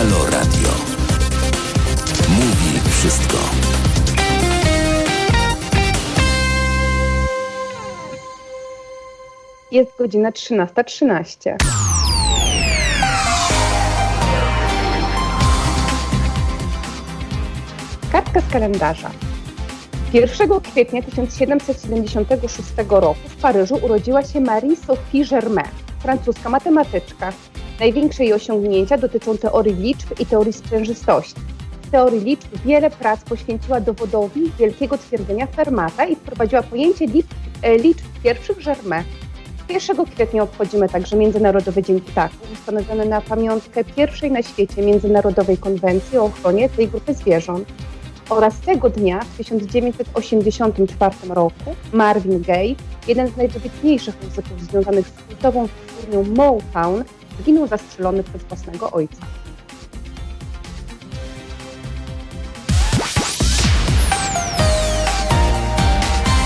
Halo Radio. Mówi wszystko. Jest godzina 13.13. Kartka z kalendarza. 1 kwietnia 1776 roku w Paryżu urodziła się Marie-Sophie Germain, francuska matematyczka. Największe jej osiągnięcia dotyczą teorii liczb i teorii sprężystości. W teorii liczb wiele prac poświęciła dowodowi wielkiego twierdzenia Fermata i wprowadziła pojęcie liczb, e, liczb pierwszych Germain. 1 kwietnia obchodzimy także Międzynarodowy Dzień Ptaków, ustanowiony na pamiątkę pierwszej na świecie Międzynarodowej Konwencji o ochronie tej grupy zwierząt. Oraz tego dnia w 1984 roku Marvin Gaye, jeden z najwybitniejszych muzyków związanych z kultową twórnią Motown, zginął zastrzelony przez własnego ojca.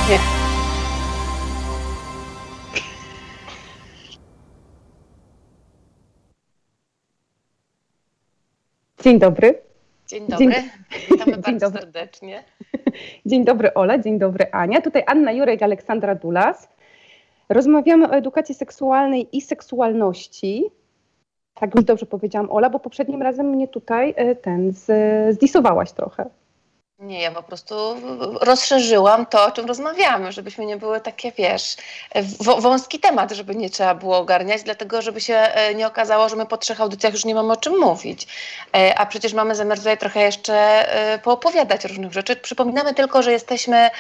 Nie. Dzień dobry. Dzień dobry. Dzień- Witamy Dzień bardzo dobry. serdecznie. Dzień dobry Ola, dzień dobry Ania. Tutaj Anna Jurek, Aleksandra Dulas. Rozmawiamy o edukacji seksualnej i seksualności. Tak już dobrze powiedziałam Ola, bo poprzednim razem mnie tutaj e, ten zdisowałaś trochę. Nie, ja po prostu rozszerzyłam to, o czym rozmawiamy, żebyśmy nie były takie, wiesz, w- wąski temat, żeby nie trzeba było ogarniać, dlatego żeby się e, nie okazało, że my po trzech audycjach już nie mamy o czym mówić. E, A przecież mamy zamiar tutaj trochę jeszcze e, poopowiadać różnych rzeczy. Przypominamy tylko, że jesteśmy e,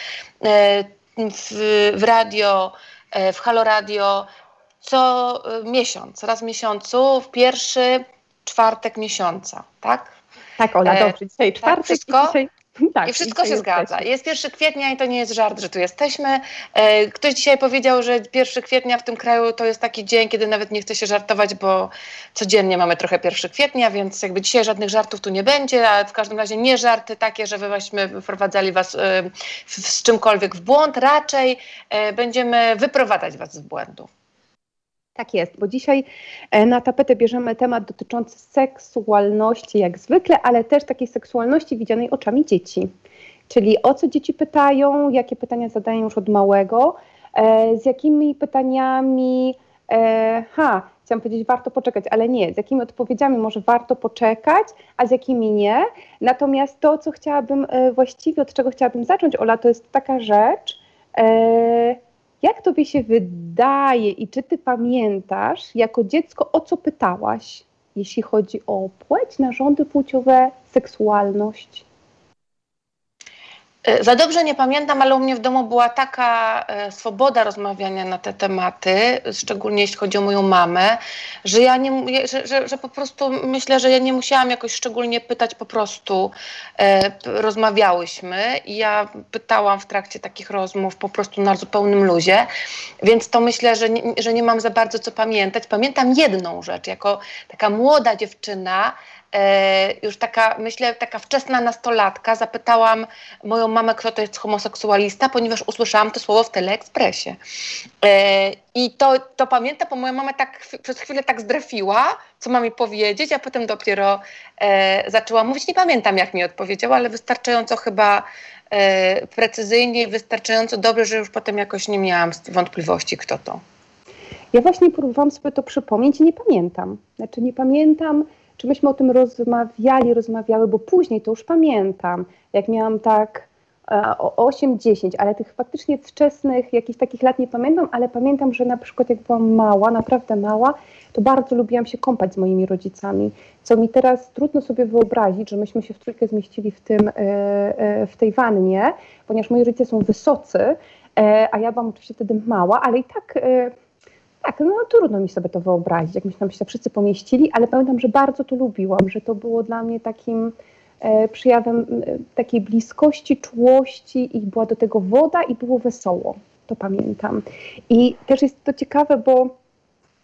w, w radio, e, w Halo Radio co e, miesiąc, raz w miesiącu, w pierwszy czwartek miesiąca, tak? Tak Ola, E, dobrze. Dzisiaj czwartek wszystko? i dzisiaj... Tak, I wszystko się zgadza. jesteśmy. Jest 1 kwietnia i to nie jest żart, że tu jesteśmy. E, Ktoś dzisiaj powiedział, że 1 kwietnia w tym kraju to jest taki dzień, kiedy nawet nie chce się żartować, bo codziennie mamy trochę 1 kwietnia, więc jakby dzisiaj żadnych żartów tu nie będzie, a w każdym razie nie żarty takie, że byśmy wprowadzali was e, z czymkolwiek w błąd, raczej będziemy wyprowadzać was z błędu. Tak jest, bo dzisiaj e, na tapetę bierzemy temat dotyczący seksualności jak zwykle, ale też takiej seksualności widzianej oczami dzieci. Czyli o co dzieci pytają, jakie pytania zadają już od małego, e, z jakimi pytaniami, e, ha, chciałam powiedzieć warto poczekać, ale nie, z jakimi odpowiedziami może warto poczekać, a z jakimi nie. Natomiast to, co chciałabym e, właściwie, od czego chciałabym zacząć, Ola, to jest taka rzecz, e, jak tobie się wydaje i czy ty pamiętasz jako dziecko, o co pytałaś, jeśli chodzi o płeć, narządy płciowe, seksualność? E, Za dobrze nie pamiętam, ale u mnie w domu była taka e, swoboda rozmawiania na te tematy, szczególnie jeśli chodzi o moją mamę, że ja nie, że, że, że po prostu myślę, że ja nie musiałam jakoś szczególnie pytać, po prostu e, rozmawiałyśmy i ja pytałam w trakcie takich rozmów po prostu na zupełnym luzie, więc to myślę, że nie, że nie mam za bardzo co pamiętać. Pamiętam jedną rzecz, jako taka młoda dziewczyna, już taka, myślę, taka wczesna nastolatka, zapytałam moją mamę, kto to jest homoseksualista, ponieważ usłyszałam to słowo w teleekspresie. E, I to, to pamiętam, bo moja mama tak przez chwilę tak zdrefiła, co ma mi powiedzieć, a potem dopiero e, zaczęła mówić. Nie pamiętam, jak mi odpowiedziała, ale wystarczająco chyba e, precyzyjnie i wystarczająco dobrze, że już potem jakoś nie miałam wątpliwości, kto to. Ja właśnie próbowałam sobie to przypomnieć i nie pamiętam. Znaczy nie pamiętam, czy myśmy o tym rozmawiali, rozmawiały, bo później to już pamiętam, jak miałam tak e, o 8-10, ale tych faktycznie wczesnych jakichś takich lat nie pamiętam, ale pamiętam, że na przykład jak byłam mała, naprawdę mała, to bardzo lubiłam się kąpać z moimi rodzicami, co mi teraz trudno sobie wyobrazić, że myśmy się w trójkę zmieścili w, tym, e, e, w tej wannie, ponieważ moi rodzice są wysocy, a ja byłam oczywiście wtedy mała, ale i tak... tak, no trudno mi sobie to wyobrazić, jak myśmy się wszyscy pomieścili, ale pamiętam, że bardzo to lubiłam, że to było dla mnie takim e, przejawem e, takiej bliskości, czułości i była do tego woda i było wesoło. To pamiętam. I też jest to ciekawe, bo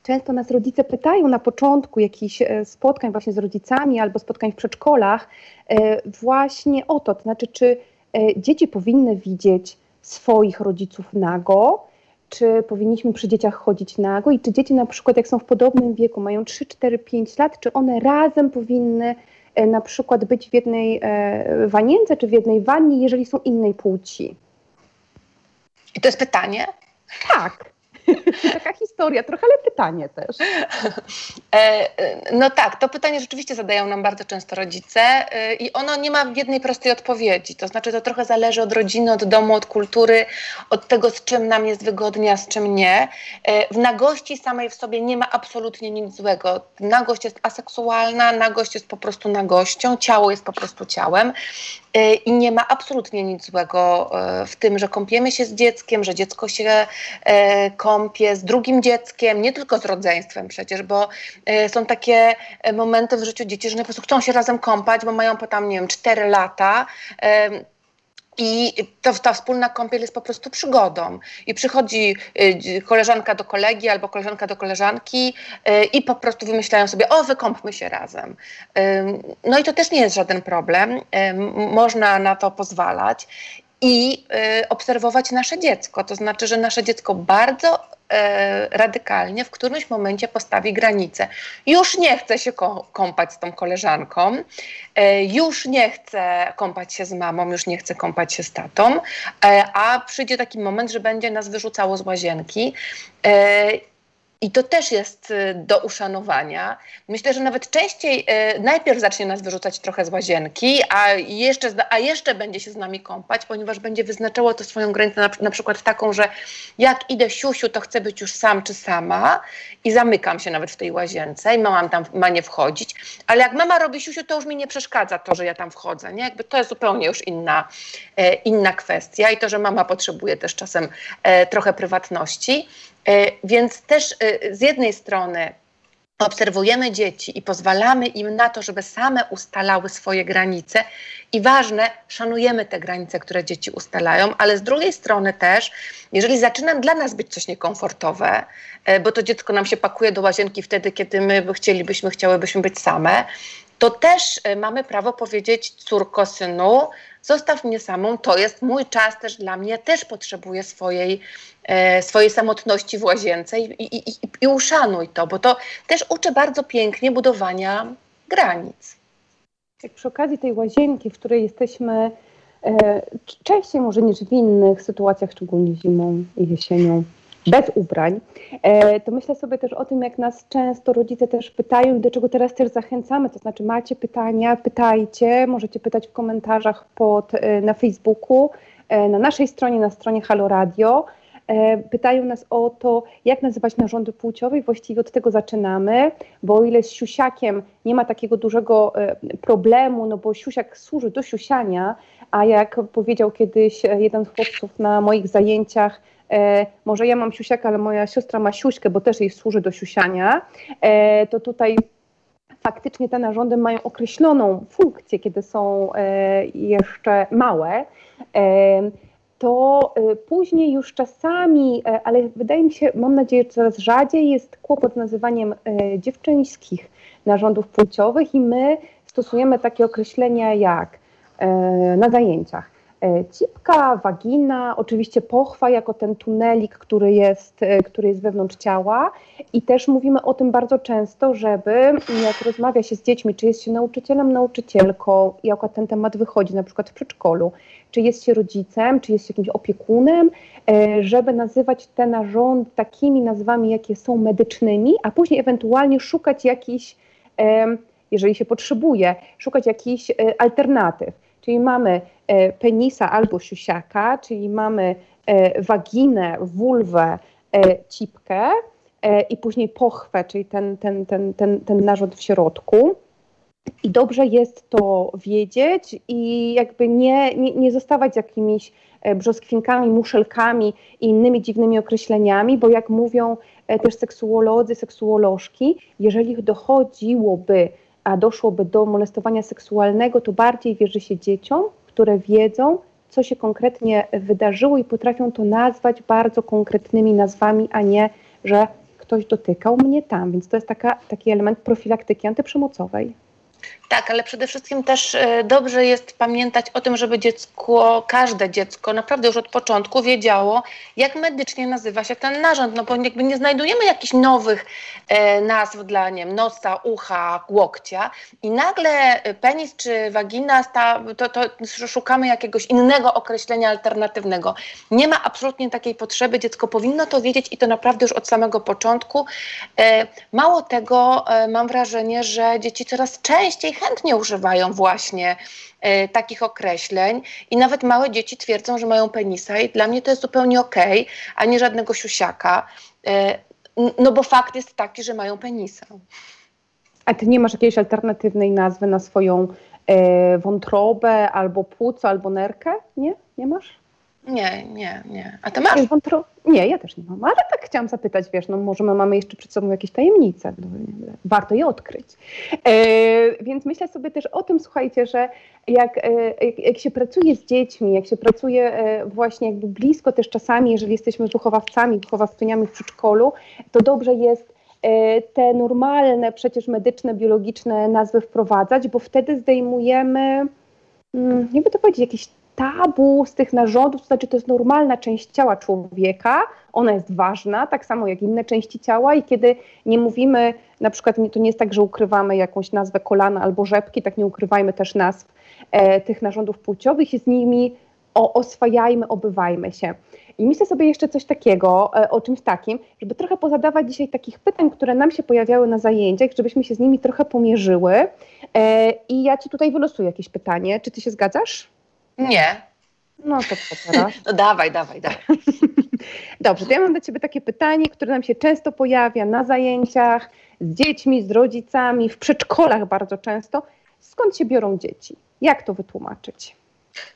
często nas rodzice pytają na początku jakichś e, spotkań właśnie z rodzicami albo spotkań w przedszkolach e, właśnie o to, to znaczy czy e, dzieci powinny widzieć swoich rodziców nago, czy powinniśmy przy dzieciach chodzić nago i czy dzieci na przykład jak są w podobnym wieku, mają 3, 4, 5 lat, czy one razem powinny e, na przykład być w jednej e, wanience czy w jednej wannie, jeżeli są innej płci. I to jest pytanie? Tak. Taka historia, trochę, ale pytanie też. E, no tak, to pytanie rzeczywiście zadają nam bardzo często rodzice e, i ono nie ma jednej prostej odpowiedzi. To znaczy, to trochę zależy od rodziny, od domu, od kultury, od tego, z czym nam jest wygodnie, a z czym nie. E, w nagości samej w sobie nie ma absolutnie nic złego. Nagość jest aseksualna, nagość jest po prostu nagością, ciało jest po prostu ciałem. I nie ma absolutnie nic złego w tym, że kąpiemy się z dzieckiem, że dziecko się kąpie z drugim dzieckiem, nie tylko z rodzeństwem przecież, bo e, są takie e, momenty w życiu dzieci, że po prostu chcą się razem kąpać, bo mają po tam, nie wiem, 4 lata. I to, ta wspólna kąpiel jest po prostu przygodą. I przychodzi y, koleżanka do kolegi albo koleżanka do koleżanki i po prostu wymyślają sobie, o, wykąpmy się razem. No i to też nie jest żaden problem. Można na to pozwalać i y, obserwować nasze dziecko. To znaczy, że nasze dziecko bardzo y, radykalnie w którymś momencie postawi granicę. Już nie chce się kąpać z tą koleżanką, y, już nie chce kąpać się z mamą, już nie chce kąpać się z tatą, a przyjdzie taki moment, że będzie nas wyrzucało z łazienki i to też jest y, do uszanowania. Myślę, że nawet częściej y, najpierw zacznie nas wyrzucać trochę z łazienki, a jeszcze, a jeszcze będzie się z nami kąpać, ponieważ będzie wyznaczało to swoją granicę na, przykład taką, że jak idę siusiu, to chcę być już sam czy sama i zamykam się nawet w tej łazience i mama tam ma nie wchodzić. Ale jak mama robi siusiu, to już mi nie przeszkadza to, że ja tam wchodzę. Nie? Jakby to jest zupełnie już inna, e, inna kwestia i to, że mama potrzebuje też czasem e, trochę prywatności. E, więc też e, z jednej strony obserwujemy dzieci i pozwalamy im na to, żeby same ustalały swoje granice i ważne, szanujemy te granice, które dzieci ustalają, ale z drugiej strony też, jeżeli zaczyna dla nas być coś niekomfortowe, e, bo to dziecko nam się pakuje do łazienki wtedy, kiedy my chcielibyśmy, chciałybyśmy być same, to też mamy prawo powiedzieć córko, synu, zostaw mnie samą, to jest mój czas też dla mnie, też potrzebuję swojej, e, swojej samotności w łazience i, i, i, i uszanuj to, bo to też uczy bardzo pięknie budowania granic. Jak przy okazji tej łazienki, w której jesteśmy e, częściej może niż w innych sytuacjach, szczególnie zimą i jesienią, bez ubrań, e, to myślę sobie też o tym, jak nas często rodzice też pytają, do czego teraz też zachęcamy, to znaczy macie pytania, pytajcie, możecie pytać w komentarzach pod, e, na Facebooku, e, na naszej stronie, na stronie Halo Radio. Pytają nas o to, jak nazywać narządy płciowe i właściwie od tego zaczynamy, bo o ile z siusiakiem nie ma takiego dużego problemu, no bo siusiak służy do siusiania, a jak powiedział kiedyś jeden z chłopców na moich zajęciach, e, może ja mam siusiaka, ale moja siostra ma siuśkę, bo też jej służy do siusiania, e, to tutaj faktycznie te narządy mają określoną funkcję, kiedy są e, jeszcze małe. E, to e, później już czasami, e, ale wydaje mi się, mam nadzieję, że coraz rzadziej jest kłopot z nazywaniem dziewczyńskich narządów płciowych i my stosujemy takie określenia jak na zajęciach cipka, wagina, oczywiście pochwa jako ten tunelik, który jest, e, który jest wewnątrz ciała i też mówimy o tym bardzo często, żeby jak rozmawia się z dziećmi, czy jest się nauczycielem, nauczycielką, jak ten temat wychodzi na przykład w przedszkolu, czy jest się rodzicem, czy jest się jakimś opiekunem, e, żeby nazywać te narządy takimi nazwami, jakie są medycznymi, a później ewentualnie szukać jakichś, jeżeli się potrzebuje, szukać jakichś alternatyw. Czyli mamy e, penisa albo siusiaka, czyli mamy e, waginę, wulwę, e, cipkę i później pochwę, czyli ten, ten, ten, ten, ten narząd w środku. I dobrze jest to wiedzieć i jakby nie, nie, nie zostawać jakimiś brzoskwinkami, muszelkami i innymi dziwnymi określeniami, bo jak mówią też seksuolodzy, seksuolożki, jeżeli dochodziłoby a doszłoby do molestowania seksualnego, to bardziej wierzy się dzieciom, które wiedzą, co się konkretnie wydarzyło i potrafią to nazwać bardzo konkretnymi nazwami, a nie, że ktoś dotykał mnie tam. Więc to jest taka, taki element profilaktyki antyprzemocowej. Tak, ale przede wszystkim też e, dobrze jest pamiętać o tym, żeby dziecko, każde dziecko naprawdę już od początku wiedziało, jak medycznie nazywa się ten narząd, no bo jakby nie znajdujemy jakichś nowych e, nazw dla nie nosa, ucha, łokcia i nagle penis czy wagina, sta, to, to szukamy jakiegoś innego określenia alternatywnego. Nie ma absolutnie takiej potrzeby, dziecko powinno to wiedzieć i to naprawdę już od samego początku. E, mało tego, mam wrażenie, że dzieci coraz częściej chętnie używają właśnie e, takich określeń i nawet małe dzieci twierdzą, że mają penisa i dla mnie to jest zupełnie okej, okay, a nie żadnego siusiaka, no bo fakt jest taki, że mają penisa. A ty nie masz jakiejś alternatywnej nazwy na swoją e, wątrobę, albo płuco, albo nerkę? Nie? Nie masz? Nie, nie, nie. A ty masz? Nie, ja też nie mam, ale tak chciałam zapytać, wiesz, no może my mamy jeszcze przed sobą jakieś tajemnice, no, warto je odkryć. E, więc myślę sobie też o tym, słuchajcie, że jak, e, jak, jak, się pracuje z dziećmi, jak się pracuje e, właśnie jakby blisko też czasami, jeżeli jesteśmy wychowawcami, wychowawczyniami w przedszkolu, to dobrze jest e, te normalne, przecież medyczne, biologiczne nazwy wprowadzać, bo wtedy zdejmujemy, mm, jakby to powiedzieć, jakieś tabu z tych narządów, to znaczy to jest normalna część ciała człowieka, ona jest ważna, tak samo jak inne części ciała i kiedy nie mówimy, na przykład to nie jest tak, że ukrywamy jakąś nazwę kolana albo rzepki, tak nie ukrywajmy też nazw e, tych narządów płciowych i z nimi o, oswajajmy, obywajmy się. I myślę sobie jeszcze coś takiego, e, o czymś takim, żeby trochę pozadawać dzisiaj takich pytań, które nam się pojawiały na zajęciach, żebyśmy się z nimi trochę pomierzyły. E, I ja Ci tutaj wylosuję jakieś pytanie. Czy Ty się zgadzasz? Nie. No to co teraz? No dawaj, dawaj, dawaj. Dobrze, to ja mam do Ciebie takie pytanie, które nam się często pojawia na zajęciach z dziećmi, z rodzicami, w przedszkolach bardzo często. Skąd się biorą dzieci? Jak to wytłumaczyć?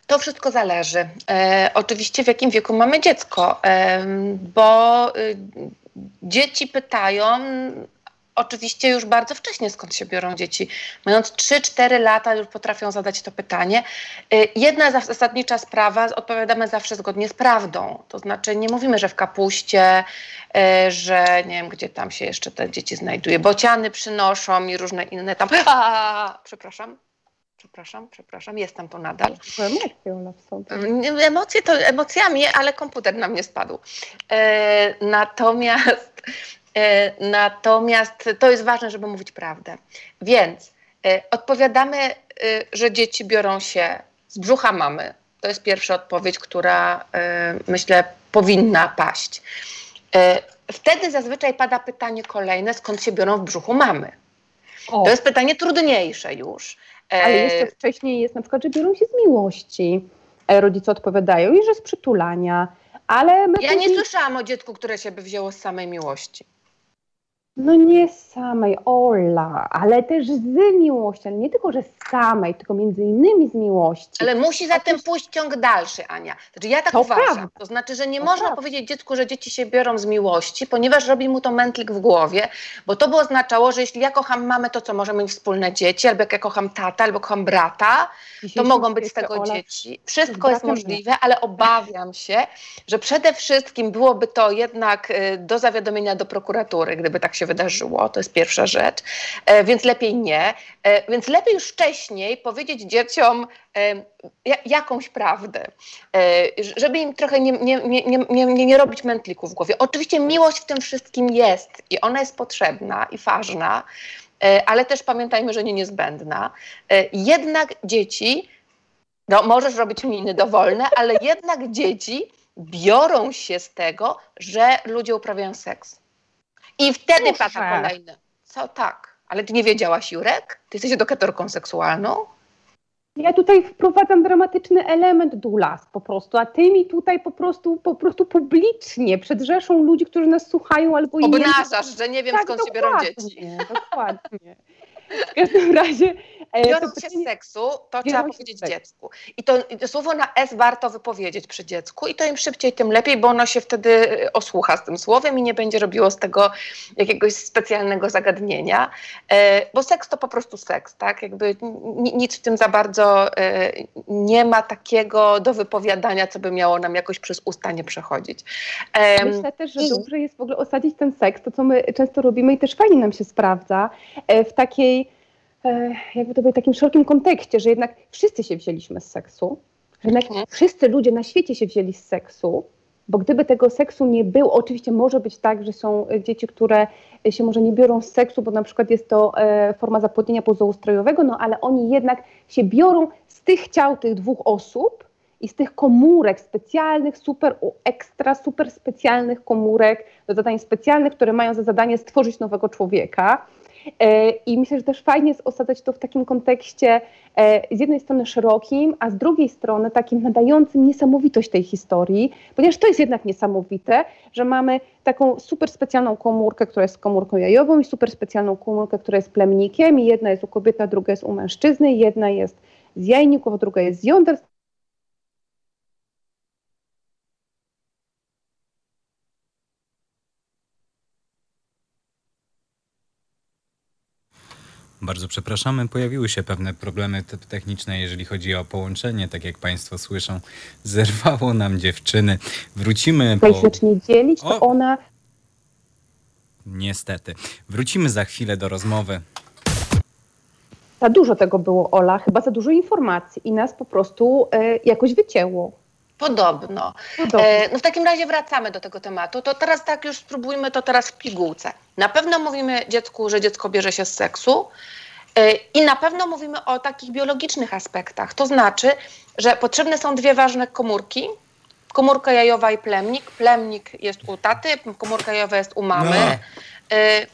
To wszystko zależy. E, oczywiście w jakim wieku mamy dziecko, e, bo y, dzieci pytają oczywiście już bardzo wcześnie skąd się biorą dzieci. Mając 3-4 lata już potrafią zadać to pytanie. Y, jedna zasadnicza sprawa, odpowiadamy zawsze zgodnie z prawdą. To znaczy nie mówimy, że w kapuście, y, że nie wiem, gdzie tam się jeszcze te dzieci znajduje. Bociany przynoszą i różne inne tam. A, przepraszam. Przepraszam, przepraszam, jestem to nadal. Emocje, Ola, są. Emocje to emocjami, ale komputer na mnie spadł. E, natomiast natomiast to jest ważne, żeby mówić prawdę. Więc e, odpowiadamy, e, że dzieci biorą się z brzucha mamy. To jest pierwsza odpowiedź, która myślę powinna paść. Wtedy zazwyczaj pada pytanie kolejne, skąd się biorą w brzuchu mamy. O. To jest pytanie trudniejsze już. Ale jeszcze wcześniej jest na przykład, że biorą się z miłości. Rodzice odpowiadają i że z przytulania. Ale ja nie słyszałam o dziecku, które się by wzięło z samej miłości. No nie samej, Ola, ale też z miłości, ale nie tylko, że z samej, tylko między innymi z miłości. Ale musi za tym pójść ciąg dalszy, Ania. Znaczy ja tak to uważam. Prawda. To znaczy, że nie to można prawda. powiedzieć dziecku, że dzieci się biorą z miłości, ponieważ robi mu to mętlik w głowie, bo to by oznaczało, że jeśli ja kocham mamę, to co, możemy mieć wspólne dzieci, albo jak ja kocham tata, albo kocham brata, to mogą być z tego Ola, dzieci. Wszystko jest możliwe, ale obawiam się, że przede wszystkim byłoby to jednak y, do zawiadomienia do prokuratury, gdyby tak się się wydarzyło, to jest pierwsza rzecz, e, więc lepiej nie. E, więc lepiej już wcześniej powiedzieć dzieciom e, jakąś prawdę, żeby im trochę nie, nie, nie, nie, nie robić mętlików w głowie. Oczywiście miłość w tym wszystkim jest i ona jest potrzebna i ważna, ale też pamiętajmy, że nie niezbędna. Jednak dzieci, no możesz robić miny dowolne, ale jednak dzieci biorą się z tego, że ludzie uprawiają seks. I wtedy Proszę. pada kolejny. Co tak? Ale ty nie wiedziałaś, Jurek? Ty jesteś edukatorką seksualną? Ja tutaj wprowadzam dramatyczny element dulas po prostu, a ty mi tutaj po prostu, po prostu publicznie przed rzeszą ludzi, którzy nas słuchają albo i Obnażasz, że nie wiem tak, skąd się biorą dzieci. Dokładnie. W każdym razie Biorąc się z seksu, to trzeba powiedzieć dziecku. I to, I to, słowo na S warto wypowiedzieć przy dziecku i to im szybciej, tym lepiej, bo ono się wtedy e, osłucha z tym słowem i nie będzie robiło z tego jakiegoś specjalnego zagadnienia, e, bo seks to po prostu seks, tak? Jakby nic w tym za bardzo e, nie ma takiego do wypowiadania, co by miało nam jakoś przez usta nie przechodzić. E, Myślę też, że i... dobrze jest w ogóle osadzić ten seks, to co my często robimy i też fajnie nam się sprawdza, e, w takiej e, jakby to było w takim szerokim kontekście, że jednak wszyscy się wzięliśmy z seksu, że jednak mhm. wszyscy ludzie na świecie się wzięli z seksu, bo gdyby tego seksu nie było, oczywiście może być tak, że są dzieci, które się może nie biorą z seksu, bo na przykład jest to e, forma zapłodnienia pozoustrojowego, no ale oni jednak się biorą z tych ciał tych dwóch osób i z tych komórek specjalnych, super ekstra, super specjalnych komórek do zadań specjalnych, które mają za zadanie stworzyć nowego człowieka. E, I myślę, że też fajnie jest osadzać to w takim kontekście e, z jednej strony szerokim, a z drugiej strony takim nadającym niesamowitość tej historii, ponieważ to jest jednak niesamowite, że mamy taką super specjalną komórkę, która jest komórką jajową i super specjalną komórkę, która jest plemnikiem i jedna jest u kobiety, a druga jest u mężczyzny, jedna jest z jajników, a druga jest z jąder, Bardzo przepraszamy, pojawiły się pewne problemy techniczne, jeżeli chodzi o połączenie. Tak jak Państwo słyszą, zerwało nam dziewczyny. Wrócimy. Po... zacznie dzielić, to o! ona. Niestety. Wrócimy za chwilę do rozmowy. Za dużo tego było, Ola, chyba za dużo informacji i nas po prostu e, jakoś wycięło. Podobno. Podobno. E, no w takim razie wracamy do tego tematu. To teraz tak już spróbujmy to teraz w pigułce. Na pewno mówimy dziecku, że dziecko bierze się z seksu. E, I na pewno mówimy o takich biologicznych aspektach. To znaczy, że potrzebne są dwie ważne komórki. Komórka jajowa i plemnik. Plemnik jest u taty, komórka jajowa jest u mamy. No. E,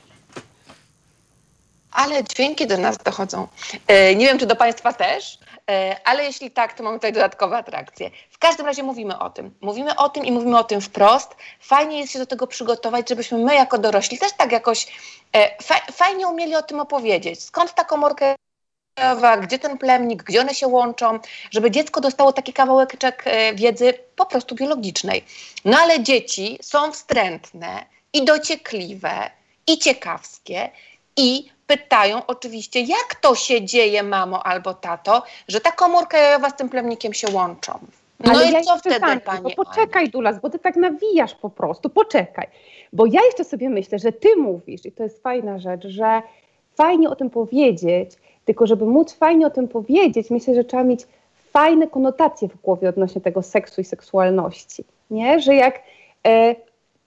ale dźwięki do nas dochodzą. E, nie wiem, czy do Państwa też. E, ale jeśli tak, to mamy tutaj dodatkowe atrakcje. W każdym razie mówimy o tym. Mówimy o tym i mówimy o tym wprost. Fajnie jest się do tego przygotować, żebyśmy my jako dorośli też tak jakoś e, fajnie umieli o tym opowiedzieć. Skąd ta komórka gdzie ten plemnik, gdzie one się łączą, żeby dziecko dostało taki kawałeczek e, wiedzy po prostu biologicznej. No ale dzieci są wstrętne i dociekliwe i ciekawskie i pytają oczywiście, jak to się dzieje, mamo albo tato, że ta komórka jajowa z tym plemnikiem się łączą. No Ale i ja co wtedy, pani? Poczekaj, Aniu. Dulas, bo ty tak nawijasz po prostu, poczekaj. Bo ja jeszcze sobie myślę, że ty mówisz, i to jest fajna rzecz, że fajnie o tym powiedzieć, tylko żeby móc fajnie o tym powiedzieć, myślę, że trzeba mieć fajne konotacje w głowie odnośnie tego seksu i seksualności. Nie? Że jak e,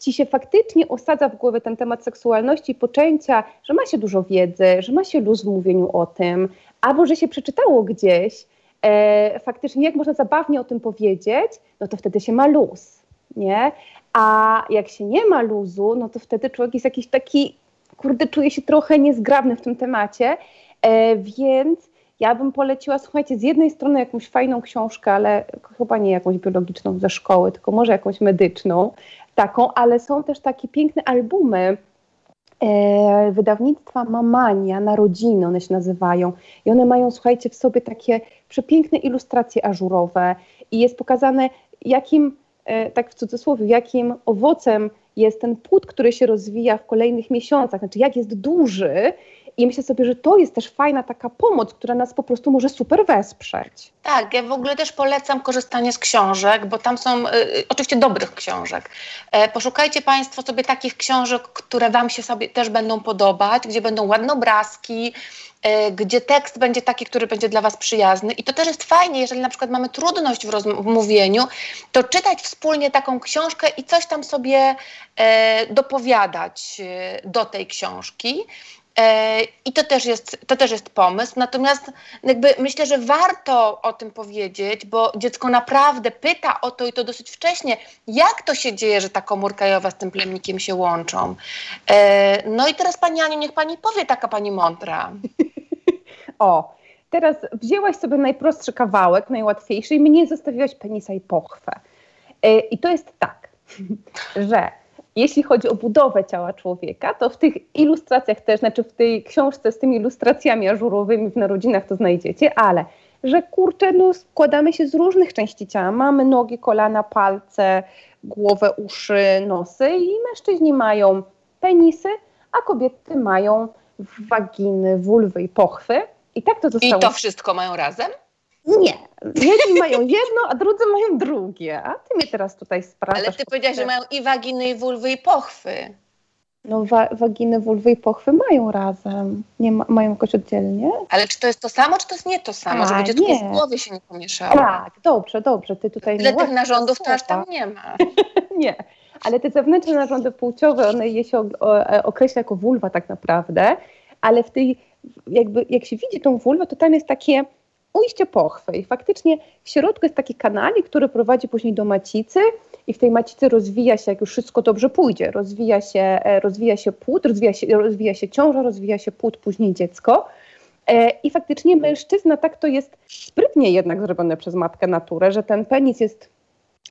ci się faktycznie osadza w głowie ten temat seksualności i poczęcia, że ma się dużo wiedzy, że ma się luz w mówieniu o tym, albo że się przeczytało gdzieś, e, faktycznie jak można zabawnie o tym powiedzieć, no to wtedy się ma luz, nie? A jak się nie ma luzu, no to wtedy człowiek jest jakiś taki, kurde, czuje się trochę niezgrabny w tym temacie, e, więc ja bym poleciła, słuchajcie, z jednej strony jakąś fajną książkę, ale chyba nie jakąś biologiczną ze szkoły, tylko może jakąś medyczną, taką, ale są też takie piękne albumy e, wydawnictwa Mamania, Narodziny one się nazywają. I one mają, słuchajcie, w sobie takie przepiękne ilustracje ażurowe i jest pokazane jakim, e, tak w cudzysłowie, jakim owocem jest ten płód, który się rozwija w kolejnych miesiącach, znaczy jak jest duży i myślę sobie, że to jest też fajna taka pomoc, która nas po prostu może super wesprzeć. Tak, ja w ogóle też polecam korzystanie z książek, bo tam są y, y oczywiście dobrych książek. E, poszukajcie Państwo sobie takich książek, które Wam się sobie też będą podobać, gdzie będą ładne obrazki, e, gdzie tekst będzie taki, który będzie dla Was przyjazny. I to też jest fajnie, jeżeli na przykład mamy trudność w, w mówieniu, to czytać wspólnie taką książkę i coś tam sobie e, dopowiadać e, do tej książki. E, I to też, jest, to też jest pomysł. Natomiast jakby myślę, że warto o tym powiedzieć, bo dziecko naprawdę pyta o to i to dosyć wcześnie, jak to się dzieje, że ta komórka jajowa z tym plemnikiem się łączą. E, no i teraz Pani Aniu, niech Pani powie, taka Pani mądra. o, teraz wzięłaś sobie najprostszy kawałek, najłatwiejszy i mnie zostawiłaś penisa i pochwę. E, I to jest tak, że jeśli chodzi o budowę ciała człowieka, to w tych ilustracjach też, znaczy w tej książce z tymi ilustracjami ażurowymi w narodzinach to znajdziecie, ale że kurczę, no składamy się z różnych części ciała. Mamy nogi, kolana, palce, głowę, uszy, nosy i mężczyźni mają penisy, a kobiety mają waginy, wulwy i pochwy. I tak to zostało. I to wszystko mają razem? Nie. Jedni mają jedno, a drudzy mają drugie. A ty mnie teraz tutaj sprawdzasz. Ale ty powiedziałaś, że mają i waginy, i wulwy, i pochwy. No wa waginy, wulwy i pochwy mają razem, nie ma, mają jakoś oddzielnie. Ale czy to jest to samo, czy to jest nie to samo, A, żeby dziecko nie. w głowie się nie pomieszało? Tak, dobrze, dobrze, ty tutaj... Tyle tych narządów to aż tam nie ma. Nie, ale te zewnętrzne narządy płciowe, one je się e, określa jako wulwa tak naprawdę, ale w tej, jakby jak się widzi tą wulwę, to tam jest takie ujście pochwy i faktycznie w środku jest taki kanalik, który prowadzi później do macicy i w tej macicy rozwija się, jak już wszystko dobrze pójdzie, rozwija się, e, rozwija się płód, rozwija się, rozwija się ciąża, rozwija się płód, później dziecko. E, I faktycznie mężczyzna tak to jest sprytnie jednak zrobione przez matkę naturę, że ten penis jest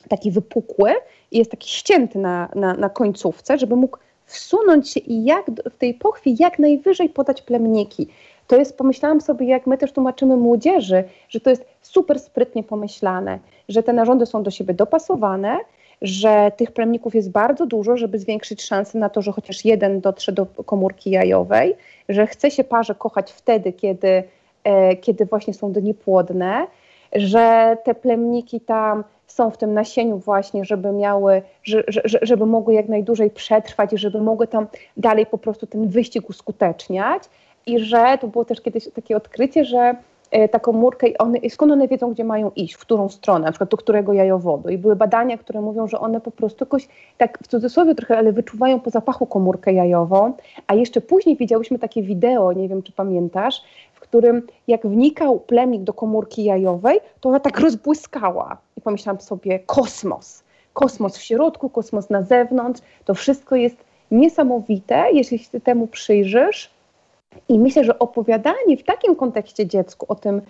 taki wypukły i jest taki ścięty na, na, na końcówce, żeby mógł wsunąć się i jak w tej pochwie jak najwyżej podać plemniki. To jest, pomyślałam sobie, jak my też tłumaczymy młodzieży, że to jest super sprytnie pomyślane, że te narządy są do siebie dopasowane, że tych plemników jest bardzo dużo, żeby zwiększyć szanse na to, że chociaż jeden dotrze do komórki jajowej, że chce się parze kochać wtedy, kiedy, e, kiedy właśnie są niepłodne, że te plemniki tam są w tym nasieniu właśnie, żeby miały, że, że- żeby mogły jak najdłużej przetrwać i żeby mogły tam dalej po prostu ten wyścig uskuteczniać i że to było też kiedyś takie odkrycie, że e, ta komórka, i one, skąd one wiedzą, gdzie mają iść, w którą stronę, na przykład do którego jajowodu. I były badania, które mówią, że one po prostu jakoś, tak w cudzysłowie trochę, ale wyczuwają po zapachu komórkę jajową. A jeszcze później widziałyśmy takie wideo, nie wiem czy pamiętasz, w którym jak wnikał plemnik do komórki jajowej, to ona tak rozbłyskała. I pomyślałam sobie, kosmos. Kosmos w środku, kosmos na zewnątrz. To wszystko jest niesamowite, jeśli się temu przyjrzysz. I myślę, że opowiadanie w takim kontekście dziecku o tym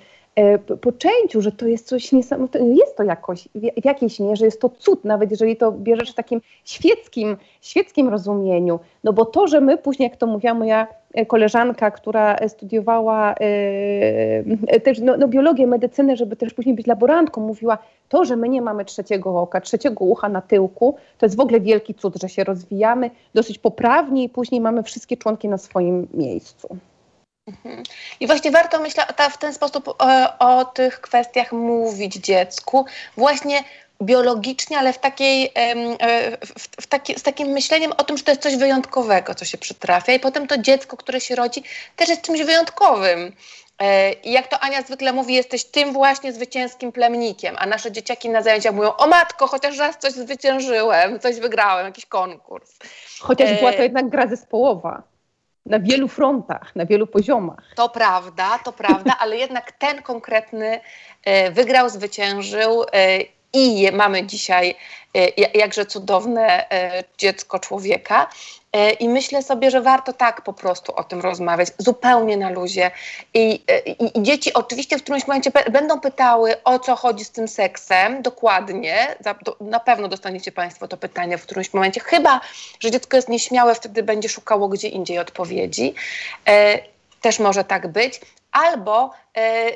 poczęciu, że to jest coś niesamowitego, jest to jakoś, w, jakiejś mierze jest to cud, nawet jeżeli to bierzesz w takim świeckim, świeckim rozumieniu. No bo to, że my później, jak to mówiła moja e, koleżanka, która e, studiowała e, e, też no, no, biologię, medycynę, żeby też później być laborantką, mówiła, to, że my nie mamy trzeciego oka, trzeciego ucha na tyłku, to jest w ogóle wielki cud, że się rozwijamy dosyć poprawnie i później mamy wszystkie członki na swoim miejscu. I właśnie warto, myślę, w ten sposób e, o tych kwestiach mówić dziecku, właśnie biologicznie, ale w takiej, e, w, w taki, z takim myśleniem o tym, że to jest coś wyjątkowego, co się przytrafia i potem to dziecko, które się rodzi, też jest czymś wyjątkowym. E, I jak to Ania zwykle mówi, jesteś tym właśnie zwycięskim plemnikiem, a nasze dzieciaki na zajęciach mówią, o matko, chociaż raz coś zwyciężyłem, coś wygrałem, jakiś konkurs. Chociaż była to jednak gra zespołowa. Na wielu frontach, na wielu poziomach. To prawda, to prawda, ale jednak ten konkretny e, wygrał, zwyciężył e, i mamy dzisiaj e, ja- jakże cudowne e, dziecko człowieka. E, I myślę sobie, że warto tak po prostu o tym rozmawiać, zupełnie na luzie. I, i, i dzieci oczywiście w którymś momencie będą pytały, o co chodzi z tym seksem, dokładnie. Na pewno dostaniecie Państwo to pytanie w którymś momencie, chyba, że dziecko jest nieśmiałe, wtedy będzie szukało gdzie indziej odpowiedzi. Też może tak być. Albo e,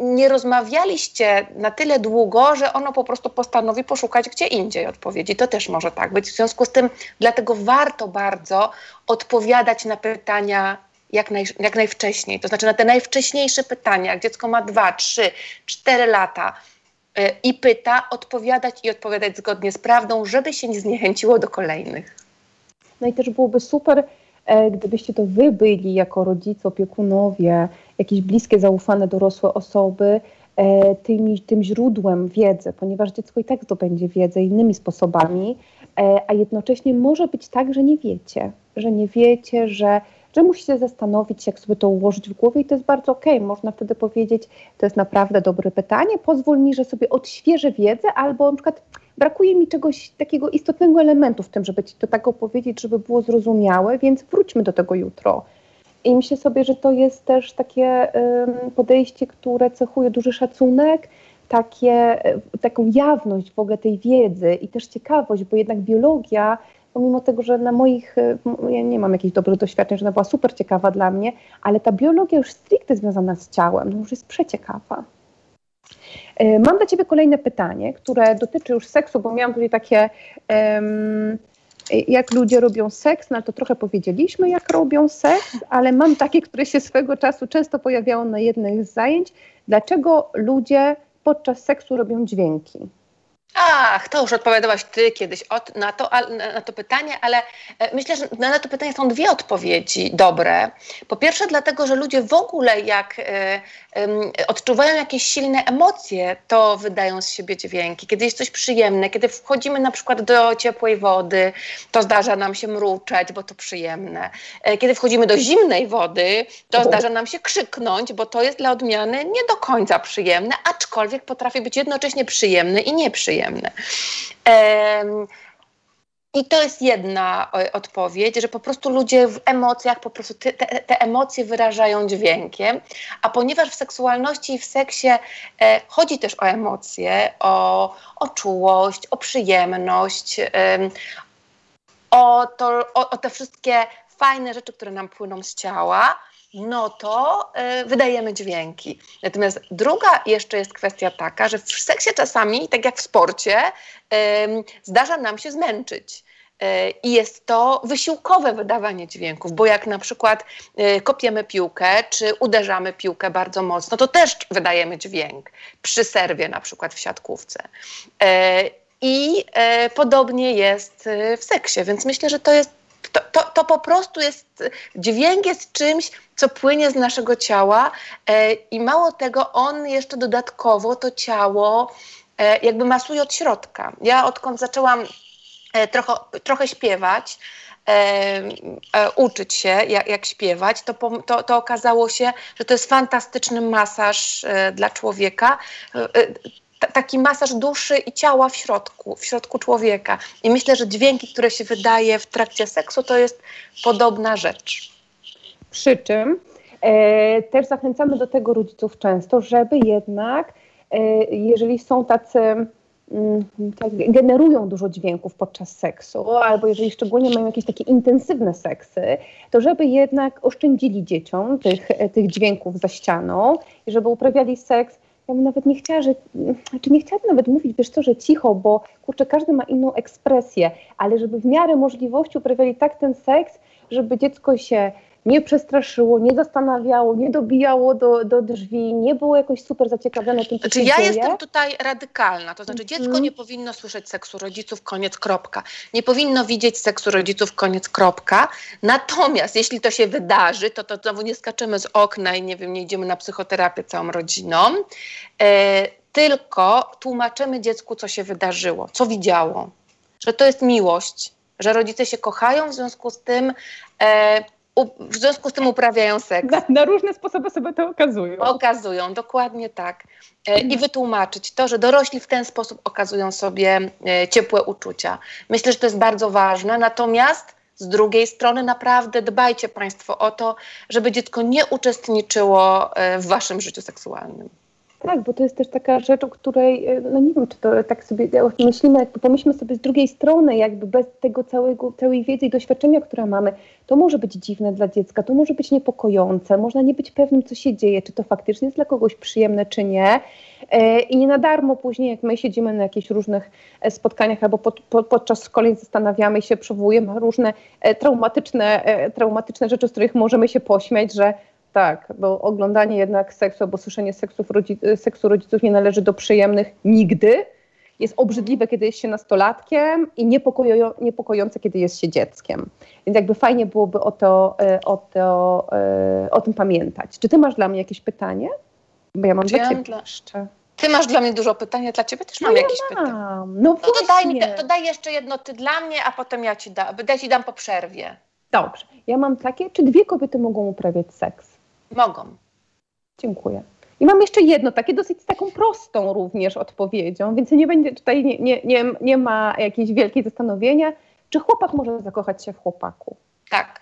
nie rozmawialiście na tyle długo, że ono po prostu postanowi poszukać gdzie indziej odpowiedzi. To też może tak być. W związku z tym, dlatego warto bardzo odpowiadać na pytania jak, naj, jak najwcześniej. To znaczy na te najwcześniejsze pytania, jak dziecko ma dwa, trzy, cztery lata e, i pyta, odpowiadać i odpowiadać zgodnie z prawdą, żeby się nie zniechęciło do kolejnych. No i też byłoby super, e, gdybyście to wy byli jako rodzice, opiekunowie, jakieś bliskie, zaufane, dorosłe osoby, e, tymi, tym źródłem wiedzy, ponieważ dziecko i tak zdobędzie wiedzę innymi sposobami, e, a jednocześnie może być tak, że nie wiecie, że nie wiecie, że, że musicie zastanowić się, jak sobie to ułożyć w głowie i to jest bardzo okej. Można wtedy powiedzieć, to jest naprawdę dobre pytanie, pozwól mi, że sobie odświeżę wiedzę albo na przykład brakuje mi czegoś takiego istotnego elementu w tym, żeby ci to tak opowiedzieć, żeby było zrozumiałe, więc wróćmy do tego jutro. I myślę sobie, że to jest też takie podejście, które cechuje duży szacunek, takie, y, taką jawność w ogóle tej wiedzy i też ciekawość, bo jednak biologia, pomimo tego, że na moich, m- ja nie mam jakichś dobrych doświadczeń, że ona była super ciekawa dla mnie, ale ta biologia już stricte związana z ciałem, no już jest przeciekawa. E, Mam dla Ciebie kolejne pytanie, które dotyczy już seksu, bo miałam tutaj takie, em, jak ludzie robią seks, no to trochę powiedzieliśmy, jak robią seks, ale mam takie, które się swego czasu często pojawiało na jednych z zajęć. Dlaczego ludzie podczas seksu robią dźwięki? Ach, to już odpowiadałaś ty kiedyś od, na, to, na to pytanie, ale e, myślę, że na to pytanie są dwie odpowiedzi dobre. Po pierwsze, dlatego, że ludzie w ogóle, jak y, odczuwają jakieś silne emocje, to wydają z siebie dźwięki. Kiedy jest coś przyjemne, kiedy wchodzimy na przykład do ciepłej wody, to zdarza nam się mruczeć, bo to przyjemne. Kiedy wchodzimy do zimnej wody, to zdarza nam się krzyknąć, bo to jest dla odmiany nie do końca przyjemne, aczkolwiek potrafi być jednocześnie przyjemne i nieprzyjemne przyjemne. I to jest jedna odpowiedź, że po prostu ludzie w emocjach, po prostu te, te, emocje wyrażają dźwiękiem, a ponieważ w seksualności i w seksie e, chodzi też o emocje, o, o czułość, o przyjemność, e, o, to, o, o te wszystkie fajne rzeczy, które nam płyną z ciała, no to y, wydajemy dźwięki. Natomiast druga jeszcze jest kwestia taka, że w seksie czasami, tak jak w sporcie, y, zdarza nam się zmęczyć. Y, I jest to wysiłkowe wydawanie dźwięków, bo jak na przykład y, kopiemy piłkę, czy uderzamy piłkę bardzo mocno, to też wydajemy dźwięk przy serwie, na przykład w siatkówce. I podobnie jest w seksie, więc myślę, że to jest to, to, to, po prostu jest, dźwięk jest czymś, co płynie z naszego ciała e, i mało tego, on jeszcze dodatkowo to ciało e, jakby masuje od środka. Ja odkąd zaczęłam e, trochę, trochę śpiewać, e, e, uczyć się, jak, jak śpiewać, to, to, to, okazało się, że to jest fantastyczny masaż e, dla człowieka taki masaż duszy i ciała w środku, w środku człowieka. I myślę, że dźwięki, które się wydaje w trakcie seksu, to jest podobna rzecz. Przy czym e, też zachęcamy do tego rodziców często, żeby jednak, e, jeżeli są tacy mm, tak, generują dużo dźwięków podczas seksu, albo jeżeli szczególnie mają jakieś takie intensywne seksy, to żeby jednak oszczędzili dzieciom tych, tych dźwięków za ścianą i żeby uprawiali seks ja bym nawet nie chciała, że, znaczy nie chciałabym nawet mówić, wiesz co, że cicho, bo kurczę, każdy ma inną ekspresję, ale żeby w miarę możliwości uprawiali tak ten seks, żeby dziecko się nie przestraszyło, nie zastanawiało, nie dobijało do, do drzwi, nie było jakoś super zaciekawione tym, co znaczy, się ja dzieje. jestem tutaj radykalna, to znaczy dziecko mm. nie powinno słyszeć seksu rodziców, koniec, kropka. Nie powinno widzieć seksu rodziców, koniec, kropka. Natomiast jeśli to się wydarzy, to, to znowu nie skaczemy z okna i nie wiem, nie idziemy na psychoterapię całą rodziną, e, tylko tłumaczymy dziecku, co się wydarzyło, co widziało, że to jest miłość, że rodzice się kochają, w związku z tym e, w związku z tym uprawiają seks. Na, na, różne sposoby sobie to okazują. Okazują, dokładnie tak. E, I wytłumaczyć to, że dorośli w ten sposób okazują sobie e, ciepłe uczucia. Myślę, że to jest bardzo ważne. Natomiast z drugiej strony naprawdę dbajcie Państwo o to, żeby dziecko nie uczestniczyło e, w Waszym życiu seksualnym. Tak, bo to jest też taka rzecz, o której, e, no nie wiem, czy to tak sobie myślimy, jakby pomyślmy sobie z drugiej strony, jakby bez tego całego, całej wiedzy i doświadczenia, które mamy, to może być dziwne dla dziecka, to może być niepokojące, można nie być pewnym, co się dzieje, czy to faktycznie jest dla kogoś przyjemne, czy nie. E, I nie na darmo później, jak my siedzimy na jakichś różnych e, spotkaniach albo pod, pod, podczas szkoleń zastanawiamy się, przywołujemy różne traumatyczne, traumatyczne rzeczy, z których możemy się pośmiać, że tak, bo oglądanie jednak seksu albo słyszenie seksów rodzi seksu rodziców nie należy do przyjemnych nigdy. Jest obrzydliwe, kiedy jest się nastolatkiem i niepokojo niepokojące, kiedy jest się dzieckiem. Więc jakby fajnie byłoby o, to, e, o, to, e, o tym pamiętać. Czy ty masz dla mnie jakieś pytanie? Bo ja mam Czy dla ciebie dla... jeszcze. Ty masz dla mnie dużo pytań, ja dla ciebie też mam no jakieś ja pytania. No, no to, daj mi, to daj jeszcze jedno ty dla mnie, a potem ja ci, da, ja ci dam po przerwie. Dobrze. Ja mam takie, czy dwie kobiety mogą uprawiać seks? Mogą. Dziękuję. I mam jeszcze jedno, takie dosyć taką prostą również odpowiedzią, więc nie będzie tutaj, nie, nie, nie, nie ma jakiejś wielkiej zastanowienia, czy chłopak może zakochać się w chłopaku? Tak.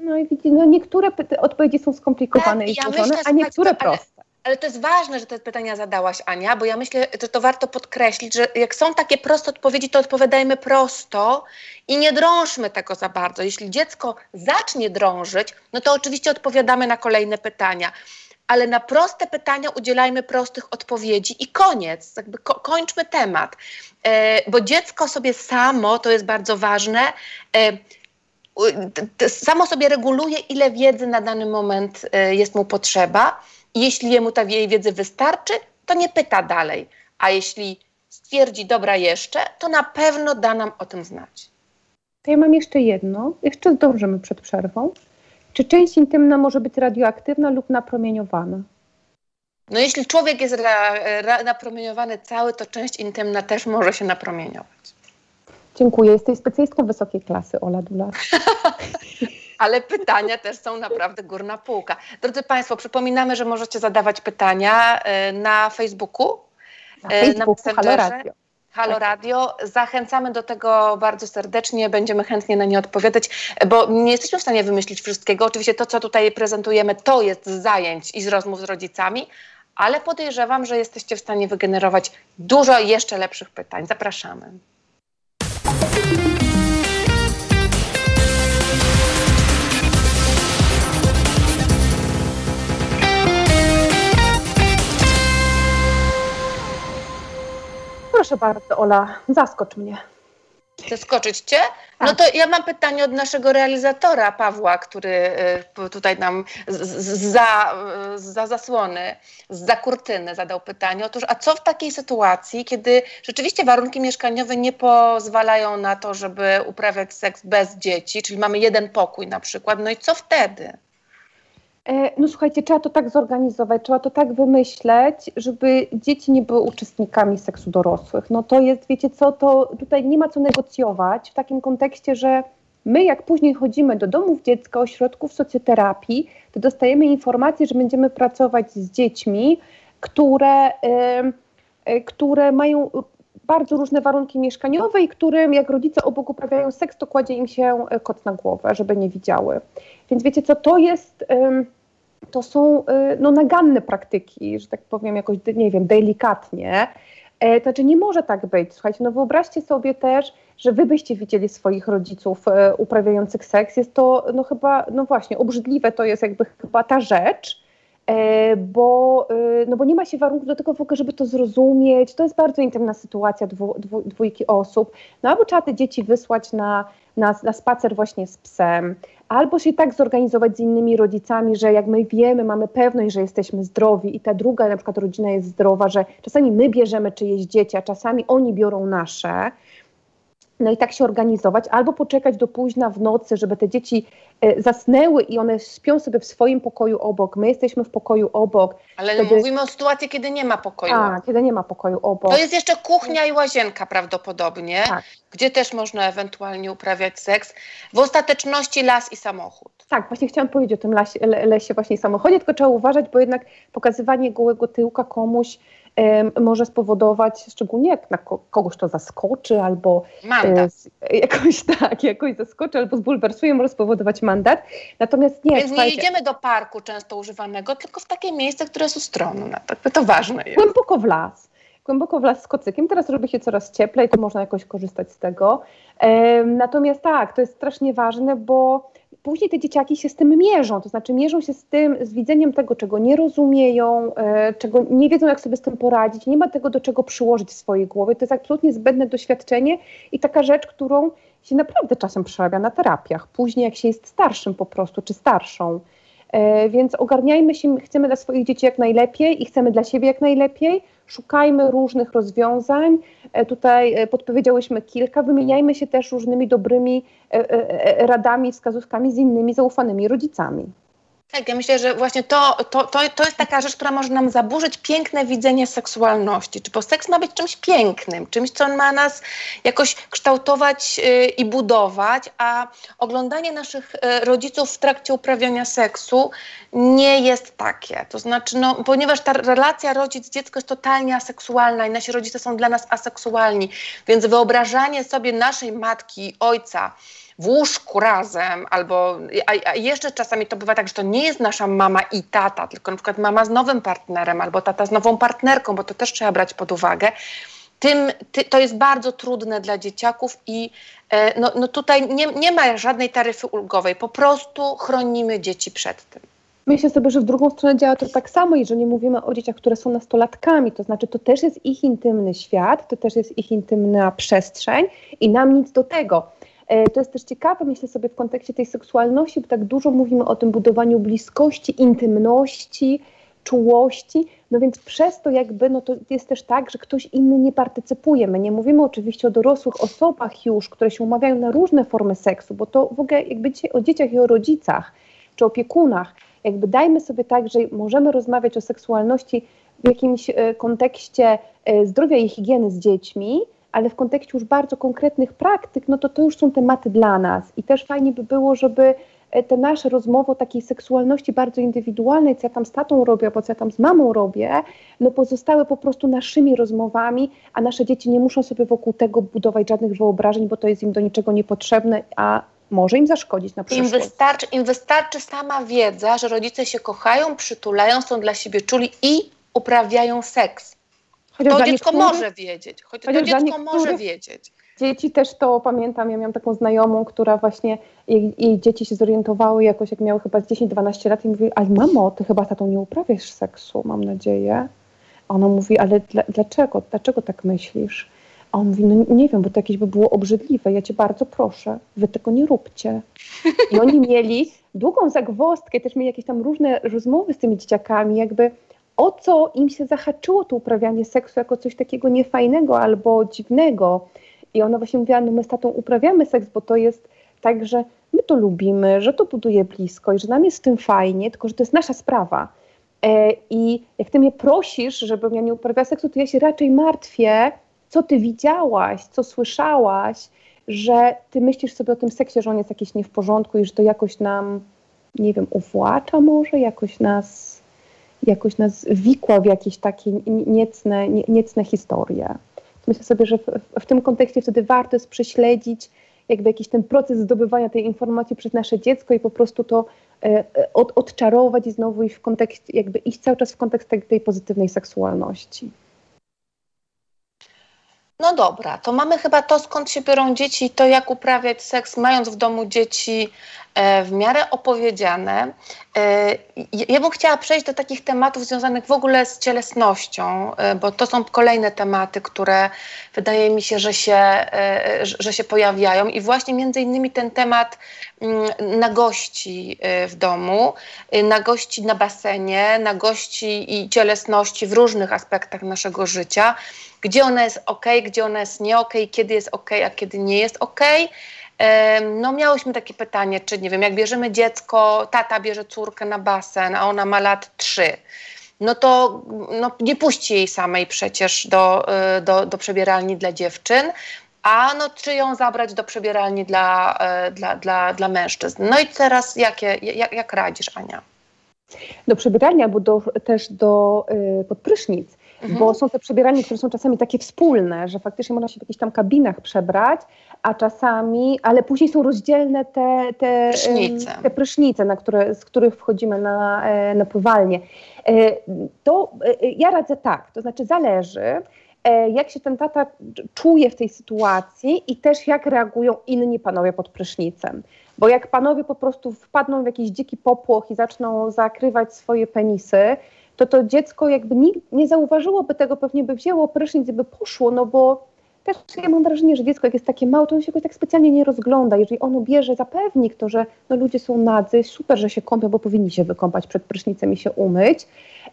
No i widzicie, no niektóre odpowiedzi są skomplikowane tak, i złożone, ja a niektóre proste. Ale to jest ważne, że te pytania zadałaś, Ania, bo ja myślę, że to warto podkreślić, że jak są takie proste odpowiedzi, to odpowiadajmy prosto i nie drążmy tego za bardzo. Jeśli dziecko zacznie drążyć, no to oczywiście odpowiadamy na kolejne pytania. Ale na proste pytania udzielajmy prostych odpowiedzi i koniec, jakby ko kończmy temat. E, bo dziecko sobie samo, to jest bardzo ważne, e, samo sobie reguluje, ile wiedzy na dany moment e, jest mu potrzeba. Jeśli jemu ta jej wiedzy wystarczy, to nie pyta dalej. A jeśli stwierdzi, dobra, jeszcze, to na pewno da nam o tym znać. To ja mam jeszcze jedno, jeszcze zdążymy przed przerwą. Czy część intymna może być radioaktywna lub napromieniowana? No jeśli człowiek jest ra, ra, napromieniowany cały, to część intymna też może się napromieniować. Dziękuję. Jesteś specjalistką wysokiej klasy, Ola Dulas. Ale pytania też są naprawdę górna półka. Drodzy Państwo, przypominamy, że możecie zadawać pytania y, na Facebooku, na, Facebooku, na Halo Radio. Halo Radio. Zachęcamy do tego bardzo serdecznie, będziemy chętnie na nie odpowiadać, bo nie jesteśmy w stanie wymyślić wszystkiego. Oczywiście to, co tutaj prezentujemy, to jest z zajęć i z rozmów z rodzicami, ale podejrzewam, że jesteście w stanie wygenerować dużo jeszcze lepszych pytań. Zapraszamy. Proszę bardzo, Ola, zaskocz mnie. Zaskoczyć cię? No Tak. to ja mam pytanie od naszego realizatora Pawła, który y, tutaj nam za, y, za zasłony, za kurtyny zadał pytanie. Otóż, a co w takiej sytuacji, kiedy rzeczywiście warunki mieszkaniowe nie pozwalają na to, żeby uprawiać seks bez dzieci, czyli mamy jeden pokój na przykład, no i co wtedy? E, No słuchajcie, trzeba to tak zorganizować, trzeba to tak wymyśleć, żeby dzieci nie były uczestnikami seksu dorosłych. No to jest, wiecie co, to tutaj nie ma co negocjować w takim kontekście, że my jak później chodzimy do domów dziecka, ośrodków socjoterapii, to dostajemy informację, że będziemy pracować z dziećmi, które, em, e, które mają bardzo różne warunki mieszkaniowe i którym jak rodzice obok uprawiają seks, to kładzie im się e, kot na głowę, żeby nie widziały. Więc wiecie co, to jest, to są y, no, naganne praktyki, że tak powiem jakoś, nie wiem, delikatnie. E, to znaczy nie może tak być. Słuchajcie, no wyobraźcie sobie też, że wy byście widzieli swoich rodziców e, uprawiających seks. Jest to no chyba, no właśnie, obrzydliwe to jest jakby chyba ta rzecz, e, bo, y, no bo nie ma się warunków do tego w ogóle, żeby to zrozumieć. To jest bardzo intymna sytuacja dwu, dwu, dwójki osób. No albo trzeba te dzieci wysłać na, na, na spacer właśnie z psem, albo się tak zorganizować z innymi rodzicami, że jak my wiemy, mamy pewność, że jesteśmy zdrowi i ta druga na przykład rodzina jest zdrowa, że czasami my bierzemy czyjeś dzieci, a czasami oni biorą nasze. No i tak się organizować, albo poczekać do późna w nocy, żeby te dzieci e, zasnęły i one śpią sobie w swoim pokoju obok. My jesteśmy w pokoju obok. Ale Wtedy- mówimy o sytuacji, kiedy nie ma pokoju. A, kiedy nie ma pokoju obok. To jest jeszcze kuchnia i łazienka prawdopodobnie, Tak. gdzie też można ewentualnie uprawiać seks. W ostateczności las i samochód. Tak, właśnie chciałam powiedzieć o tym lesie, le- lesie właśnie i samochodzie, tylko trzeba uważać, bo jednak pokazywanie gołego tyłka komuś może spowodować, szczególnie jak na ko- kogoś to zaskoczy albo Mandat. e, jakoś tak, jakoś zaskoczy albo zbulwersuje, może spowodować mandat. Natomiast nie, Więc nie słuchajcie, jedziemy do parku często używanego, tylko w takie miejsce, które jest ustronne. Tak, to ważne jest. głęboko w las. Głęboko w las z kocykiem. Teraz robi się coraz cieplej, to można jakoś korzystać z tego. Natomiast tak, to jest strasznie ważne, bo później te dzieciaki się z tym mierzą. To znaczy mierzą się z tym, z widzeniem tego, czego nie rozumieją, e, czego nie wiedzą, jak sobie z tym poradzić. Nie ma tego, do czego przyłożyć w swojej głowie. To jest absolutnie zbędne doświadczenie i taka rzecz, którą się naprawdę czasem przerabia na terapiach. Później, jak się jest starszym po prostu, czy starszą. E, Więc ogarniajmy się, my chcemy dla swoich dzieci jak najlepiej i chcemy dla siebie jak najlepiej. Szukajmy różnych rozwiązań. E, Tutaj e, podpowiedziałyśmy kilka. Wymieniajmy się też różnymi dobrymi e, radami, wskazówkami z innymi zaufanymi rodzicami. Tak, ja myślę, że właśnie to, to, to, to jest taka rzecz, która może nam zaburzyć piękne widzenie seksualności. Czy bo seks ma być czymś pięknym, czymś, co ma nas jakoś kształtować y, i budować, a oglądanie naszych y, rodziców w trakcie uprawiania seksu nie jest takie. To znaczy, no, ponieważ ta relacja rodzic-dziecko jest totalnie aseksualna i nasi rodzice są dla nas aseksualni, więc wyobrażanie sobie naszej matki, ojca, w łóżku razem, albo a, a jeszcze czasami to bywa tak, że to nie jest nasza mama i tata, tylko na przykład mama z nowym partnerem, albo tata z nową partnerką, bo to też trzeba brać pod uwagę. Tym, ty, to jest bardzo trudne dla dzieciaków i e, no, no tutaj nie, nie ma żadnej taryfy ulgowej, po prostu chronimy dzieci przed tym. Myślę sobie, że w drugą stronę działa to tak samo, jeżeli mówimy o dzieciach, które są nastolatkami, to znaczy to też jest ich intymny świat, to też jest ich intymna przestrzeń i nam nic do tego. E, To jest też ciekawe, myślę sobie w kontekście tej seksualności, bo tak dużo mówimy o tym budowaniu bliskości, intymności, czułości. No więc przez to jakby, no to jest też tak, że ktoś inny nie partycypuje. My nie mówimy oczywiście o dorosłych osobach już, które się umawiają na różne formy seksu, bo to w ogóle jakby dzisiaj o dzieciach i o rodzicach, czy opiekunach. Jakby dajmy sobie tak, że możemy rozmawiać o seksualności w jakimś e, kontekście e, zdrowia i higieny z dziećmi, ale w kontekście już bardzo konkretnych praktyk, no to to już są tematy dla nas. I też fajnie by było, żeby e, te nasze rozmowy o takiej seksualności bardzo indywidualnej, co ja tam z tatą robię, albo co ja tam z mamą robię, no pozostały po prostu naszymi rozmowami, a nasze dzieci nie muszą sobie wokół tego budować żadnych wyobrażeń, bo to jest im do niczego niepotrzebne, a może im zaszkodzić na Im przyszłość. wystarczy, Im wystarczy sama wiedza, że rodzice się kochają, przytulają, są dla siebie czuli i uprawiają seks. Chociaż To dziecko może wiedzieć. Choć to dziecko może wiedzieć. Dzieci też to pamiętam, ja miałam taką znajomą, która właśnie, jej, jej dzieci się zorientowały jakoś, jak miały chyba z 10-12 lat i mówi, ale mamo, ty chyba tatą nie uprawiasz seksu, mam nadzieję. A ona mówi, ale dla, dlaczego, dlaczego tak myślisz? A on mówi, no nie wiem, bo to jakieś by było obrzydliwe, ja cię bardzo proszę, wy tego nie róbcie. I oni mieli długą zagwozdkę, też mieli jakieś tam różne rozmowy z tymi dzieciakami, jakby o co im się zahaczyło to uprawianie seksu jako coś takiego niefajnego albo dziwnego. I ona właśnie mówiła, no my z tatą uprawiamy seks, bo to jest tak, że my to lubimy, że to buduje blisko i że nam jest w tym fajnie, tylko że to jest nasza sprawa. E, I jak ty mnie prosisz, żebym ja nie uprawiała seksu, to ja się raczej martwię, co ty widziałaś, co słyszałaś, że ty myślisz sobie o tym seksie, że on jest jakiś nie w porządku i że to jakoś nam, nie wiem, uwłacza może, jakoś nas, jakoś nas wikła w jakieś takie niecne, nie- niecne historie. Myślę sobie, że w, w tym kontekście wtedy warto jest prześledzić jakby jakiś ten proces zdobywania tej informacji przez nasze dziecko i po prostu to e, e, od, odczarować i znowu iść w kontekst, jakby iść cały czas w kontekst tej, tej pozytywnej seksualności. No dobra, to mamy chyba to, skąd się biorą dzieci to, jak uprawiać seks, mając w domu dzieci w miarę opowiedziane. E, ja- bym chciała przejść do takich tematów związanych w ogóle z cielesnością, e, bo to są kolejne tematy, które wydaje mi się, że się, e, że- się pojawiają i właśnie między innymi ten temat mm, nagości e, w domu, e, nagości na basenie, nagości i cielesności w różnych aspektach naszego życia gdzie ona jest ok, gdzie ona jest nie ok, kiedy jest ok, a kiedy nie jest ok. No miałyśmy takie pytanie, czy nie wiem, jak bierzemy dziecko, tata bierze córkę na basen, a ona ma lat trzy, no to no, nie puści jej samej przecież do, y, do, do przebieralni dla dziewczyn, a no, czy ją zabrać do przebieralni dla, e, dla, dla, dla mężczyzn. No i teraz jakie, jak, jak radzisz, Ania? Do przebierania albo do, też do y, pod prysznic, Mhm. bo są te przebieralnie, które są czasami takie wspólne, że faktycznie można się w jakichś tam kabinach przebrać, a czasami, ale później są rozdzielne te, te, Prysznice. te prysznice, na które, z których wchodzimy na, e, na pływalnię. E, To e, ja radzę tak, to znaczy zależy, jak się ten tata czuje w tej sytuacji i też jak reagują inni panowie pod prysznicem. Bo jak panowie po prostu wpadną w jakiś dziki popłoch i zaczną zakrywać swoje penisy, to to dziecko jakby nikt nie zauważyłoby tego, pewnie by wzięło prysznic i by poszło, no bo też ja mam wrażenie, że dziecko jak jest takie małe, to on się jakoś tak specjalnie nie rozgląda. Jeżeli ono bierze za pewnik to, że no, ludzie są nadzy, super, że się kąpią, bo powinni się wykąpać przed prysznicem i się umyć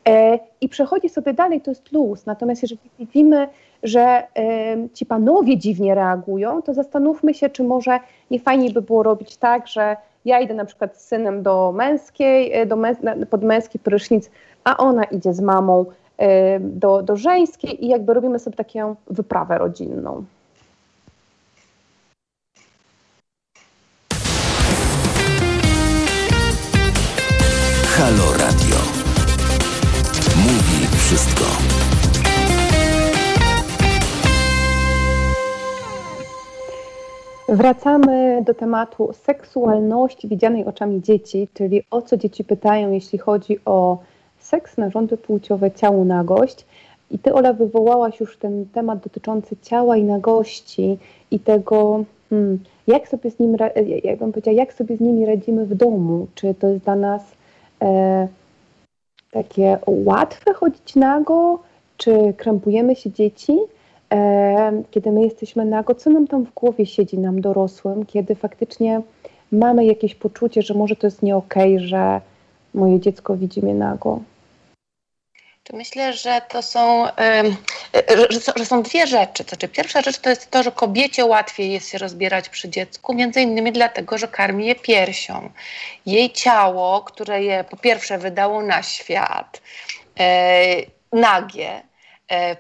e, i przechodzi sobie dalej, to jest luz. Natomiast jeżeli widzimy, że e, ci panowie dziwnie reagują, to zastanówmy się, czy może nie fajniej by było robić tak, że ja idę na przykład z synem do męskiej, e, do męs pod męski prysznic, a ona idzie z mamą do, do żeńskiej i jakby robimy sobie taką wyprawę rodzinną. Halo Radio. Mówi wszystko. Wracamy do tematu seksualności widzianej oczami dzieci, czyli o co dzieci pytają, jeśli chodzi o seks, narządy płciowe, ciało, nagość. I ty, Ola, wywołałaś już ten temat dotyczący ciała i nagości i tego, hmm, jak sobie z nim, ra- jak bym powiedziała, jak sobie z nimi radzimy w domu. Czy to jest dla nas e, takie łatwe chodzić nago, czy krępujemy się dzieci? e, kiedy my jesteśmy nago, co nam tam w głowie siedzi, nam dorosłym, kiedy faktycznie mamy jakieś poczucie, że może to jest nie okej, że moje dziecko widzi mnie nago. Myślę, że to są, że, są dwie rzeczy. Znaczy, pierwsza rzecz to jest to, że kobiecie łatwiej jest się rozbierać przy dziecku, między innymi dlatego, że karmi je piersią. Jej ciało, które je po pierwsze wydało na świat, e, nagie,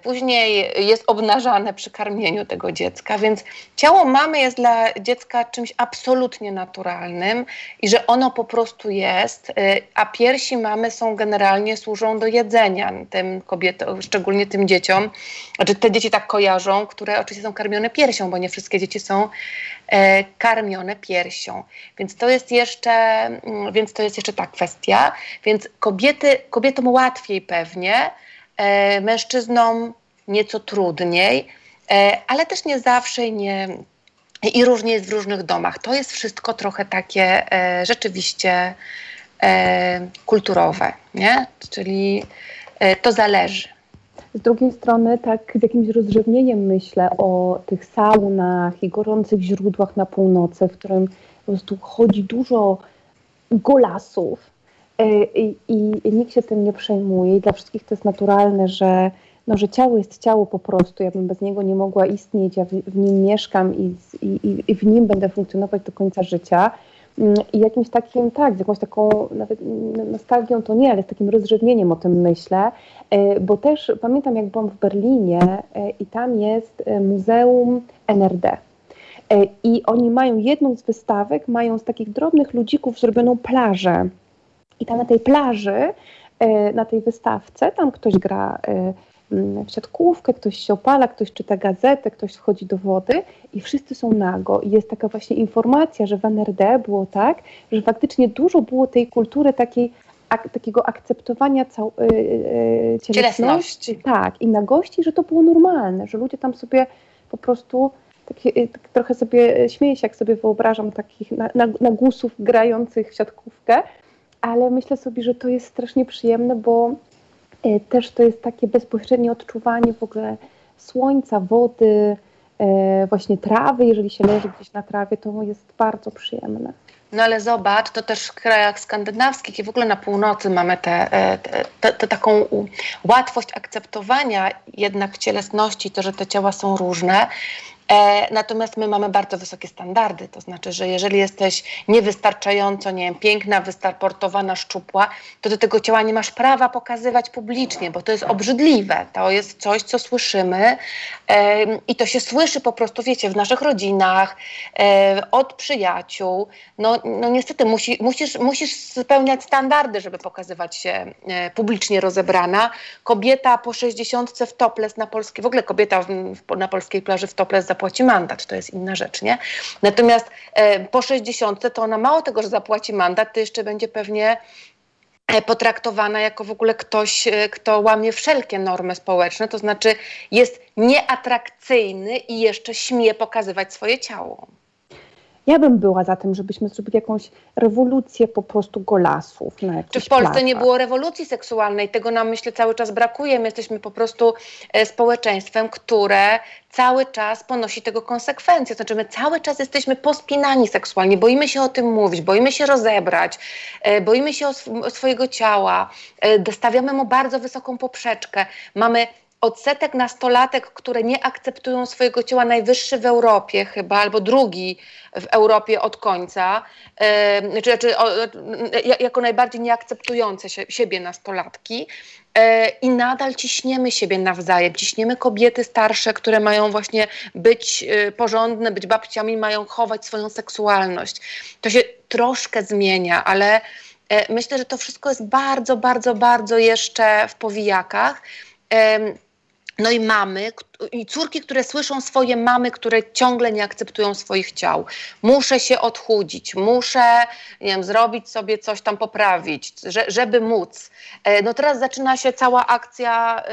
później jest obnażane przy karmieniu tego dziecka, więc ciało mamy jest dla dziecka czymś absolutnie naturalnym i że ono po prostu jest, e, a piersi mamy są generalnie służą do jedzenia tym kobietom, szczególnie tym dzieciom. Znaczy te dzieci tak kojarzą, które oczywiście są karmione piersią, bo nie wszystkie dzieci są e, karmione piersią. Więc to jest jeszcze, mm, więc to jest jeszcze ta kwestia. Więc kobiety, kobietom łatwiej pewnie, E, mężczyznom nieco trudniej, e, ale też nie zawsze nie, i różnie jest w różnych domach. To jest wszystko trochę takie e, rzeczywiście kulturowe, nie? czyli to zależy. Z drugiej strony, tak z jakimś rozrzewnieniem myślę o tych saunach i gorących źródłach na północy, w którym po prostu chodzi dużo golasów, E, I, I, nikt się tym nie przejmuje. I dla wszystkich to jest naturalne, że, no, że ciało jest ciało po prostu. Ja bym bez niego nie mogła istnieć. Ja w, w nim mieszkam i, i, i, w nim będę funkcjonować do końca życia. Mm, I jakimś takim, tak, z jakąś taką nawet nostalgią to nie, ale z takim rozrzewnieniem o tym myślę, e, bo też pamiętam, jak byłam w Berlinie e, i tam jest Muzeum NRD. I oni mają jedną z wystawek, mają z takich drobnych ludzików zrobioną plażę i tam na tej plaży, e, na tej wystawce, tam ktoś gra e, w siatkówkę, ktoś się opala, ktoś czyta gazetę, ktoś wchodzi do wody i wszyscy są nago. I jest taka właśnie informacja, że w NRD było tak, że faktycznie dużo było tej kultury takiej ak takiego akceptowania cał, yy, cielesności. cielesności. Tak, i nagości, że to było normalne, że ludzie tam sobie po prostu takie, tak trochę sobie śmieję się, jak sobie wyobrażam takich nagusów grających w siatkówkę, ale myślę sobie, że to jest strasznie przyjemne, bo e, też to jest takie bezpośrednie odczuwanie w ogóle słońca, wody, e, właśnie trawy, jeżeli się leży gdzieś na trawie, to jest bardzo przyjemne. No ale zobacz, to też w krajach skandynawskich i w ogóle na północy mamy tę te, taką łatwość akceptowania jednak cielesności, to, że te ciała są różne. E, natomiast my mamy bardzo wysokie standardy, to znaczy, że jeżeli jesteś niewystarczająco, nie wiem, piękna, wystarportowana, szczupła, to do tego ciała nie masz prawa pokazywać publicznie, bo to jest obrzydliwe. To jest coś, co słyszymy i to się słyszy po prostu, wiecie, w naszych rodzinach, od przyjaciół. No, no niestety musi, musisz, musisz spełniać standardy, żeby pokazywać się e, publicznie rozebrana. Kobieta po 60 w topless na polskiej, w ogóle kobieta na polskiej plaży w topless za zapłaci mandat, to jest inna rzecz, nie? Natomiast e, po 60 to ona mało tego, że zapłaci mandat, to jeszcze będzie pewnie e, potraktowana jako w ogóle ktoś, e, kto łamie wszelkie normy społeczne, to znaczy jest nieatrakcyjny i jeszcze śmie pokazywać swoje ciało. Ja bym była za tym, żebyśmy zrobili jakąś rewolucję po prostu golasów. Na Czy w Polsce nie było rewolucji seksualnej? Tego nam myślę cały czas brakuje. My jesteśmy po prostu e, społeczeństwem, które cały czas ponosi tego konsekwencje. Znaczy my cały czas jesteśmy pospinani seksualnie, boimy się o tym mówić, boimy się rozebrać, e, boimy się o, sw o swojego ciała, e, stawiamy mu bardzo wysoką poprzeczkę. Mamy odsetek nastolatek, które nie akceptują swojego ciała, najwyższy w Europie chyba, albo drugi w Europie od końca, yy, czy, czy o, jako najbardziej nieakceptujące się, siebie nastolatki. E, I nadal ciśniemy siebie nawzajem, ciśniemy kobiety starsze, które mają właśnie być e, porządne, być babciami, mają chować swoją seksualność. To się troszkę zmienia, ale myślę, że to wszystko jest bardzo, bardzo, bardzo jeszcze w powijakach. No i mamy, i córki, które słyszą swoje mamy, które ciągle nie akceptują swoich ciał. Muszę się odchudzić, muszę nie wiem, zrobić sobie coś tam poprawić, że, żeby móc. E, no teraz zaczyna się cała akcja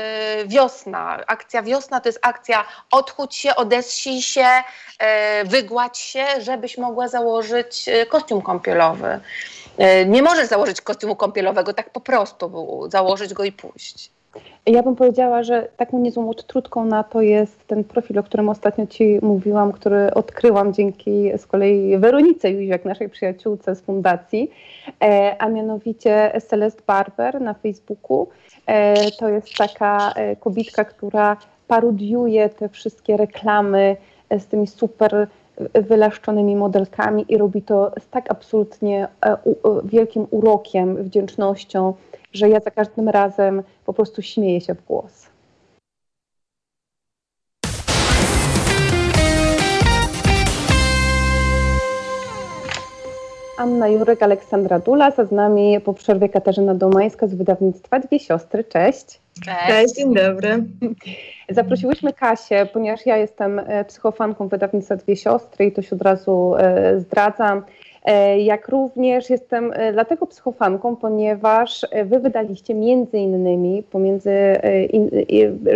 y, wiosna. Akcja wiosna to jest akcja odchudź się, odesij się, y, wygładź się, żebyś mogła założyć kostium kąpielowy. Nie możesz założyć kostiumu kąpielowego tak po prostu, założyć go i pójść. Ja bym powiedziała, że taką niezłą odtrutką na to jest ten profil, o którym ostatnio Ci mówiłam, który odkryłam dzięki z kolei Weronice Jóźwiak, naszej przyjaciółce z fundacji, e, a mianowicie Celeste Barber na Facebooku. E, to jest taka e, kobitka, która parodiuje te wszystkie reklamy z tymi super wylaszczonymi modelkami i robi to z tak absolutnie wielkim urokiem, wdzięcznością, że ja za każdym razem po prostu śmieję się w głos. Anna Jurek, Aleksandra Dula, za z nami po przerwie Katarzyna Domańska z wydawnictwa Dwie Siostry. Cześć. Cześć. Cześć, dzień dobry. Zaprosiłyśmy Kasię, ponieważ ja jestem e, psychofanką wydawnictwa Dwie Siostry i to się od razu e, zdradzam. E, jak również jestem e, dlatego psychofanką, ponieważ e, wy wydaliście między innymi pomiędzy in,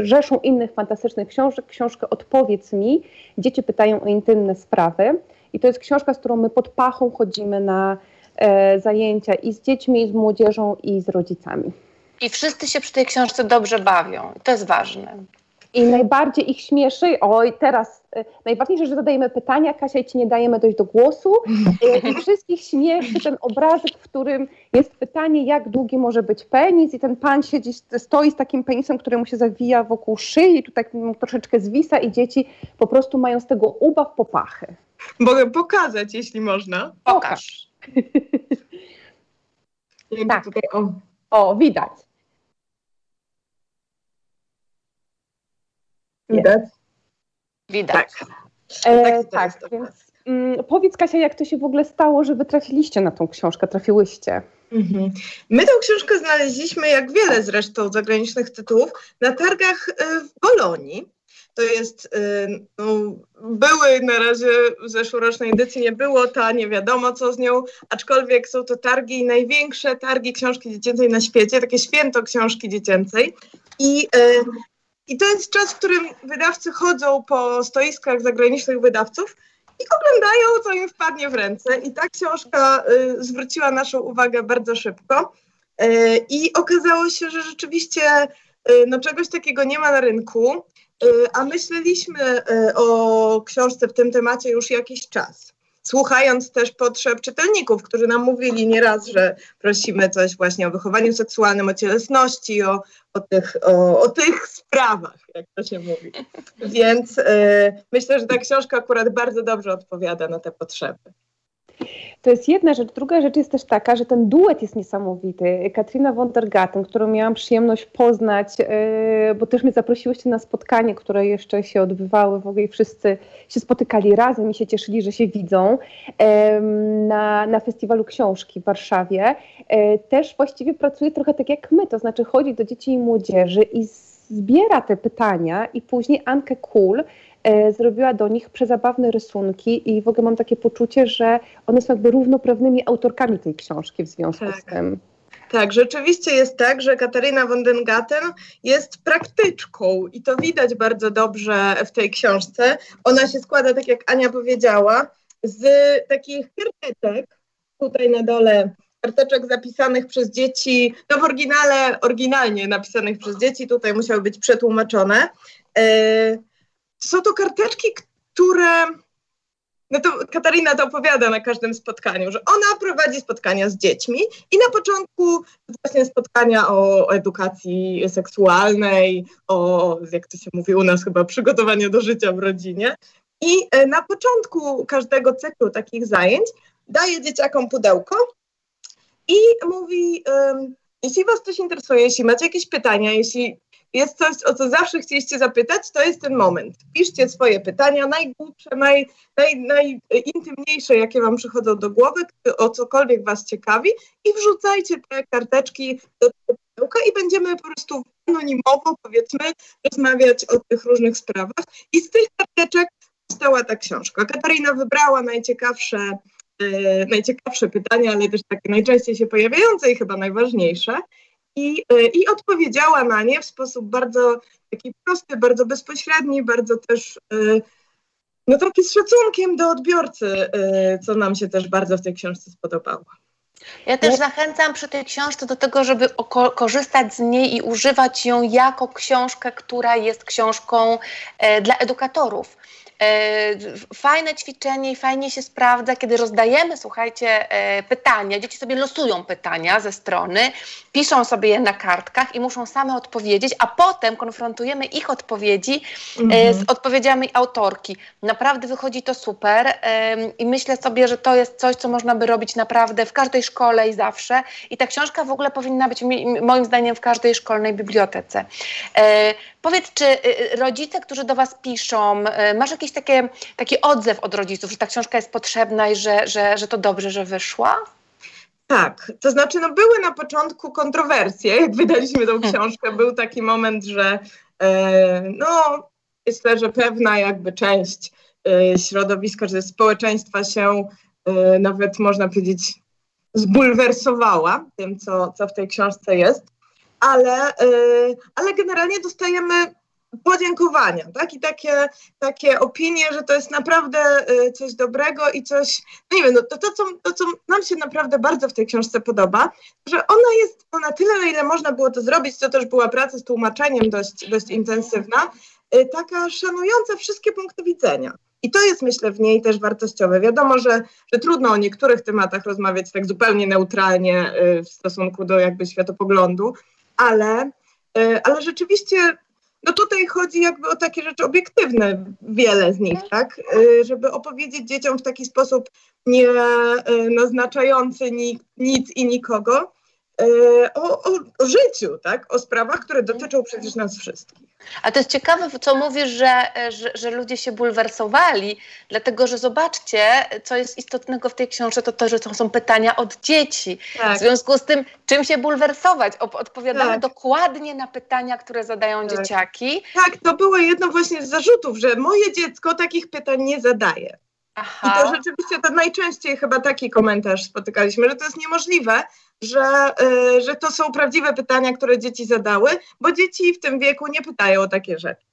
rzeszą innych fantastycznych książek książkę Odpowiedz mi. Dzieci pytają o intymne sprawy. I to jest książka, z którą my pod pachą chodzimy na zajęcia i z dziećmi, i z młodzieżą, i z rodzicami. I wszyscy się przy tej książce dobrze bawią. To jest ważne. I najbardziej ich śmieszy, oj teraz, y, najważniejsze, że zadajemy pytania, Kasia i ci nie dajemy dojść do głosu y, i wszystkich śmieszy ten obrazek, w którym jest pytanie, jak długi może być penis i ten pan siedzi, stoi z takim penisem, który mu się zawija wokół szyi tu tak troszeczkę zwisa i dzieci po prostu mają z tego ubaw popachy. Mogę pokazać, jeśli można. Pokaż. tak. Tutaj, o. o, widać. Widać? Widać. Tak. E, tak, więc mm, powiedz Kasia, jak to się w ogóle stało, że wy trafiliście na tą książkę, trafiłyście? Mhm. My tą książkę znaleźliśmy, jak wiele zresztą zagranicznych tytułów, na targach e, w Bolonii. To jest, e, no, były na razie w zeszłorocznej edycji, nie było ta, nie wiadomo co z nią, aczkolwiek są to targi, największe targi książki dziecięcej na świecie, takie święto książki dziecięcej. I i to jest czas, w którym wydawcy chodzą po stoiskach zagranicznych wydawców i oglądają, co im wpadnie w ręce. I ta książka y, zwróciła naszą uwagę bardzo szybko. Y, I okazało się, że rzeczywiście y, no, czegoś takiego nie ma na rynku, y, a myśleliśmy y, o książce w tym temacie już jakiś czas słuchając też potrzeb czytelników, którzy nam mówili nieraz, że prosimy coś właśnie o wychowaniu seksualnym, o cielesności, o, o, tych, o, o tych sprawach, jak to się mówi. Więc y, myślę, że ta książka akurat bardzo dobrze odpowiada na te potrzeby. To jest jedna rzecz. Druga rzecz jest też taka, że ten duet jest niesamowity. Katrina von którą miałam przyjemność poznać, yy, bo też mnie zaprosiłyście na spotkanie, które jeszcze się odbywały, w ogóle wszyscy się spotykali razem i się cieszyli, że się widzą yy, na, na festiwalu książki w Warszawie. Yy, też właściwie pracuje trochę tak jak my, to znaczy chodzi do dzieci i młodzieży i zbiera te pytania i później Ankę Kul E, zrobiła do nich przezabawne rysunki i w ogóle mam takie poczucie, że one są jakby równoprawnymi autorkami tej książki w związku tak. z tym. Tak, rzeczywiście jest tak, że Katarina von den Gatten jest praktyczką i to widać bardzo dobrze w tej książce. Ona się składa, tak jak Ania powiedziała, z takich karteczek, tutaj na dole karteczek zapisanych przez dzieci, no w oryginale, oryginalnie napisanych przez dzieci, tutaj musiały być przetłumaczone. E, są to karteczki, które. No to Katarina to opowiada na każdym spotkaniu, że ona prowadzi spotkania z dziećmi i na początku właśnie spotkania o, edukacji seksualnej, o, jak to się mówi u nas chyba, przygotowanie do życia w rodzinie. I e, na początku każdego cyklu takich zajęć daje dzieciakom pudełko i mówi, jeśli was coś interesuje, jeśli macie jakieś pytania, jeśli jest coś, o co zawsze chcieliście zapytać, to jest ten moment. Piszcie swoje pytania, najgłupsze, naj, naj, najintymniejsze, jakie wam przychodzą do głowy, o cokolwiek was ciekawi i wrzucajcie te karteczki do tego pudełka i będziemy po prostu anonimowo, powiedzmy, rozmawiać o tych różnych sprawach. I z tych karteczek powstała ta książka. Katarina wybrała najciekawsze e, najciekawsze pytania, ale też takie najczęściej się pojawiające i chyba najważniejsze i, e, i odpowiedziała na nie w sposób bardzo taki prosty, bardzo bezpośredni, bardzo też e, no taki z szacunkiem do odbiorcy, e, co nam się też bardzo w tej książce spodobało. Ja też zachęcam przy tej książce do tego, żeby korzystać z niej i używać ją jako książkę, która jest książką e, dla edukatorów. E, fajne ćwiczenie i fajnie się sprawdza, kiedy rozdajemy, słuchajcie, e, pytania. Dzieci sobie losują pytania ze strony, piszą sobie je na kartkach i muszą same odpowiedzieć, a potem konfrontujemy ich odpowiedzi e, Mhm. z odpowiedziami autorki. Naprawdę wychodzi to super i myślę sobie, że to jest coś, co można by robić naprawdę w każdej szkole i zawsze. I ta książka w ogóle powinna być moim zdaniem w każdej szkolnej bibliotece. Powiedz, czy y, rodzice, którzy do Was piszą, masz jakiś takie, taki odzew od rodziców, że ta książka jest potrzebna i że, że, że to dobrze, że wyszła? Tak, to znaczy, no były na początku kontrowersje, jak wydaliśmy tą Hmm. książkę, był taki moment, że e, no, myślę, że pewna jakby część e, środowiska, czy społeczeństwa się e, nawet można powiedzieć zbulwersowała tym, co, co w tej książce jest, ale, e, ale generalnie dostajemy podziękowania, tak? I takie, takie opinie, że to jest naprawdę e, coś dobrego i coś, no nie wiem, no to, to, co, to, co nam się naprawdę bardzo w tej książce podoba, że ona jest no, na tyle, na ile można było to zrobić, to też była praca z tłumaczeniem dość, dość intensywna, y, taka szanująca wszystkie punkty widzenia. I to jest, myślę, w niej też wartościowe. Wiadomo, że, że trudno o niektórych tematach rozmawiać tak zupełnie neutralnie y, w stosunku do jakby światopoglądu, ale, y, ale rzeczywiście no tutaj chodzi jakby o takie rzeczy obiektywne, wiele z nich, tak? Y, Żeby opowiedzieć dzieciom w taki sposób nie y, naznaczający ni, nic i nikogo y, o, o, o życiu, tak? O sprawach, które dotyczą przecież nas wszystkich. A to jest ciekawe, co mówisz, że, że, że ludzie się bulwersowali, dlatego że zobaczcie, co jest istotnego w tej książce, to to, że to są pytania od dzieci. W Tak, związku z tym, czym się bulwersować? Odpowiadamy Tak. dokładnie na pytania, które zadają Tak. dzieciaki. tak, to było jedno właśnie z zarzutów, że moje dziecko takich pytań nie zadaje. I Aha. to rzeczywiście to najczęściej chyba taki komentarz spotykaliśmy, że to jest niemożliwe, że, y, że to są prawdziwe pytania, które dzieci zadały, bo dzieci w tym wieku nie pytają o takie rzeczy.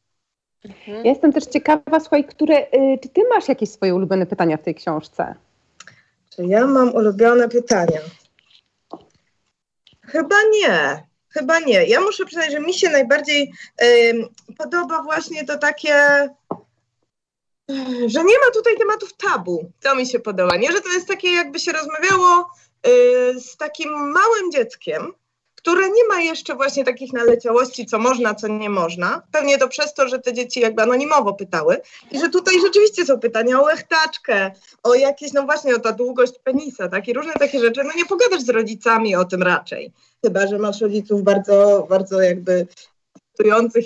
Mhm. Ja jestem też ciekawa, słuchaj, które, y, czy ty masz jakieś swoje ulubione pytania w tej książce? Czy ja mam ulubione pytania? Chyba nie. Chyba nie. Ja muszę przyznać, że mi się najbardziej podoba właśnie to takie, yy, że nie ma tutaj tematów tabu. To mi się podoba. Nie, że to jest takie, jakby się rozmawiało z takim małym dzieckiem, które nie ma jeszcze właśnie takich naleciałości, co można, co nie można. Pewnie to przez to, że te dzieci jakby anonimowo pytały i że tutaj rzeczywiście są pytania o łechtaczkę, o jakieś, no właśnie, o ta długość penisa, tak, i różne takie rzeczy. No nie pogadasz z rodzicami o tym raczej, chyba, że masz rodziców bardzo, bardzo jakby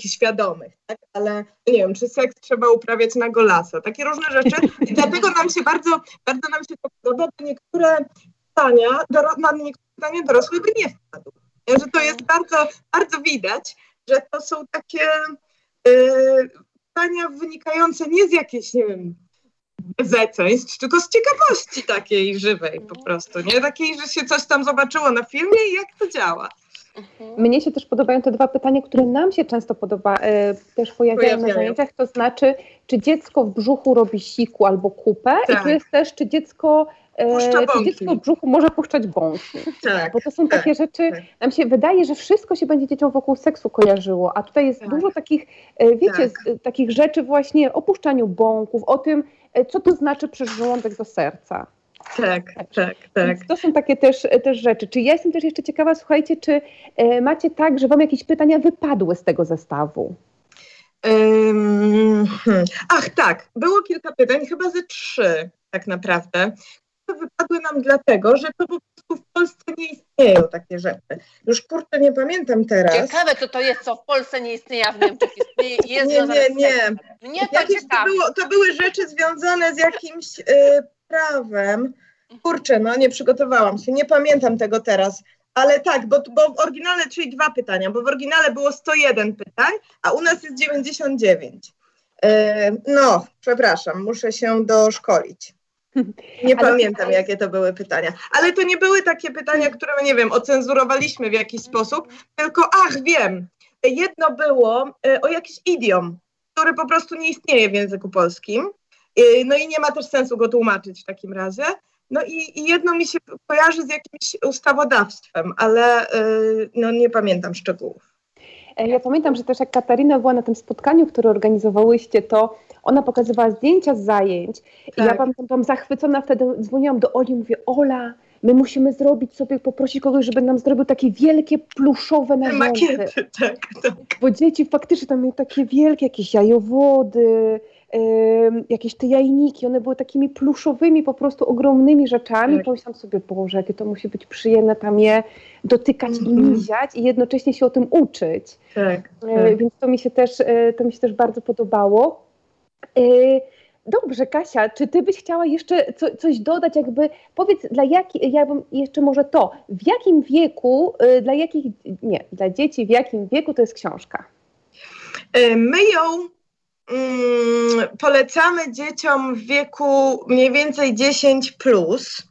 i świadomych, tak, ale nie wiem, czy seks trzeba uprawiać na golasa, takie różne rzeczy. I dlatego nam się bardzo, bardzo nam się to podoba, niektóre pytania, doro- na niektóre pytania dorosły by nie wpadł. Nie, Że to jest bardzo, bardzo widać, że to są takie yy, pytania wynikające nie z jakiejś, nie wiem, bezeceństw, tylko z ciekawości takiej żywej po prostu, nie? Takiej, że się coś tam zobaczyło na filmie i jak to działa. Mhm. Mnie się też podobają te dwa pytania, które nam się często podoba, e, też pojawiają na zajęciach, to znaczy, czy dziecko w brzuchu robi siku albo kupę i Tak. tu jest też, czy dziecko, Puszcza bąki. dziecko w brzuchu może puszczać bąki. Tak. Bo to są tak, takie rzeczy, tak. nam się wydaje, że wszystko się będzie dzieciom wokół seksu kojarzyło, a tutaj jest Tak. dużo takich, e, wiecie, Tak. z, e, takich rzeczy właśnie o puszczaniu bąków, o tym, e, co to znaczy przez żołądek do serca. Tak, tak, tak. Więc to są takie też, też rzeczy. Czy ja jestem też jeszcze ciekawa, słuchajcie, czy e, macie tak, że wam jakieś pytania wypadły z tego zestawu? Hmm. Ach, tak, było kilka pytań, chyba ze trzy tak naprawdę. Wypadły nam dlatego, że to po prostu w Polsce nie istnieją takie rzeczy. Już kurczę, nie pamiętam teraz. Ciekawe, co to jest, co w Polsce nie istnieje, a w Niemczech istnieje jest Nie, nie, nie. Mnie to Jakieś to, było, to były rzeczy związane z jakimś y, prawem. Kurczę, no nie przygotowałam się, nie pamiętam tego teraz. Ale tak, bo, bo w oryginale, czyli dwa pytania, bo w oryginale było 101 pytań, a u nas jest 99. Y, no, przepraszam, muszę się doszkolić. Nie Ale- pamiętam, jakie to były pytania. Ale to nie były takie pytania, które, nie wiem, ocenzurowaliśmy w jakiś sposób, tylko ach, wiem, jedno było y, o jakiś idiom, który po prostu nie istnieje w języku polskim. Y, No i nie ma też sensu go tłumaczyć w takim razie. No i, i jedno mi się kojarzy z jakimś ustawodawstwem, ale y, no, nie pamiętam szczegółów. E, ja pamiętam, że też jak Katarina była na tym spotkaniu, które organizowałyście, to ona pokazywała zdjęcia z zajęć i ja Tak. pamiętam, byłam zachwycona, wtedy dzwoniłam do Oli i mówię, Ola, my musimy zrobić sobie, poprosić kogoś, żeby nam zrobił takie wielkie pluszowe narządy. makiety, tak, tak. Bo dzieci faktycznie tam miały takie wielkie jakieś jajowody, jakieś te jajniki, one były takimi pluszowymi, po prostu ogromnymi rzeczami. Tak. Pomyślałam sobie, Boże, jakie to musi być przyjemne tam je dotykać i Mhm. liziać i jednocześnie się o tym uczyć. tak, E, tak. Więc to mi się też, e, to mi się też bardzo podobało. E, Dobrze, Kasia, czy ty byś chciała jeszcze co, coś dodać, jakby powiedz, dla jaki, ja bym jeszcze może to, w jakim wieku, e, dla jakich, nie, dla dzieci, w jakim wieku to jest książka? Y, My ją mm, polecamy dzieciom w wieku mniej więcej 10 plus.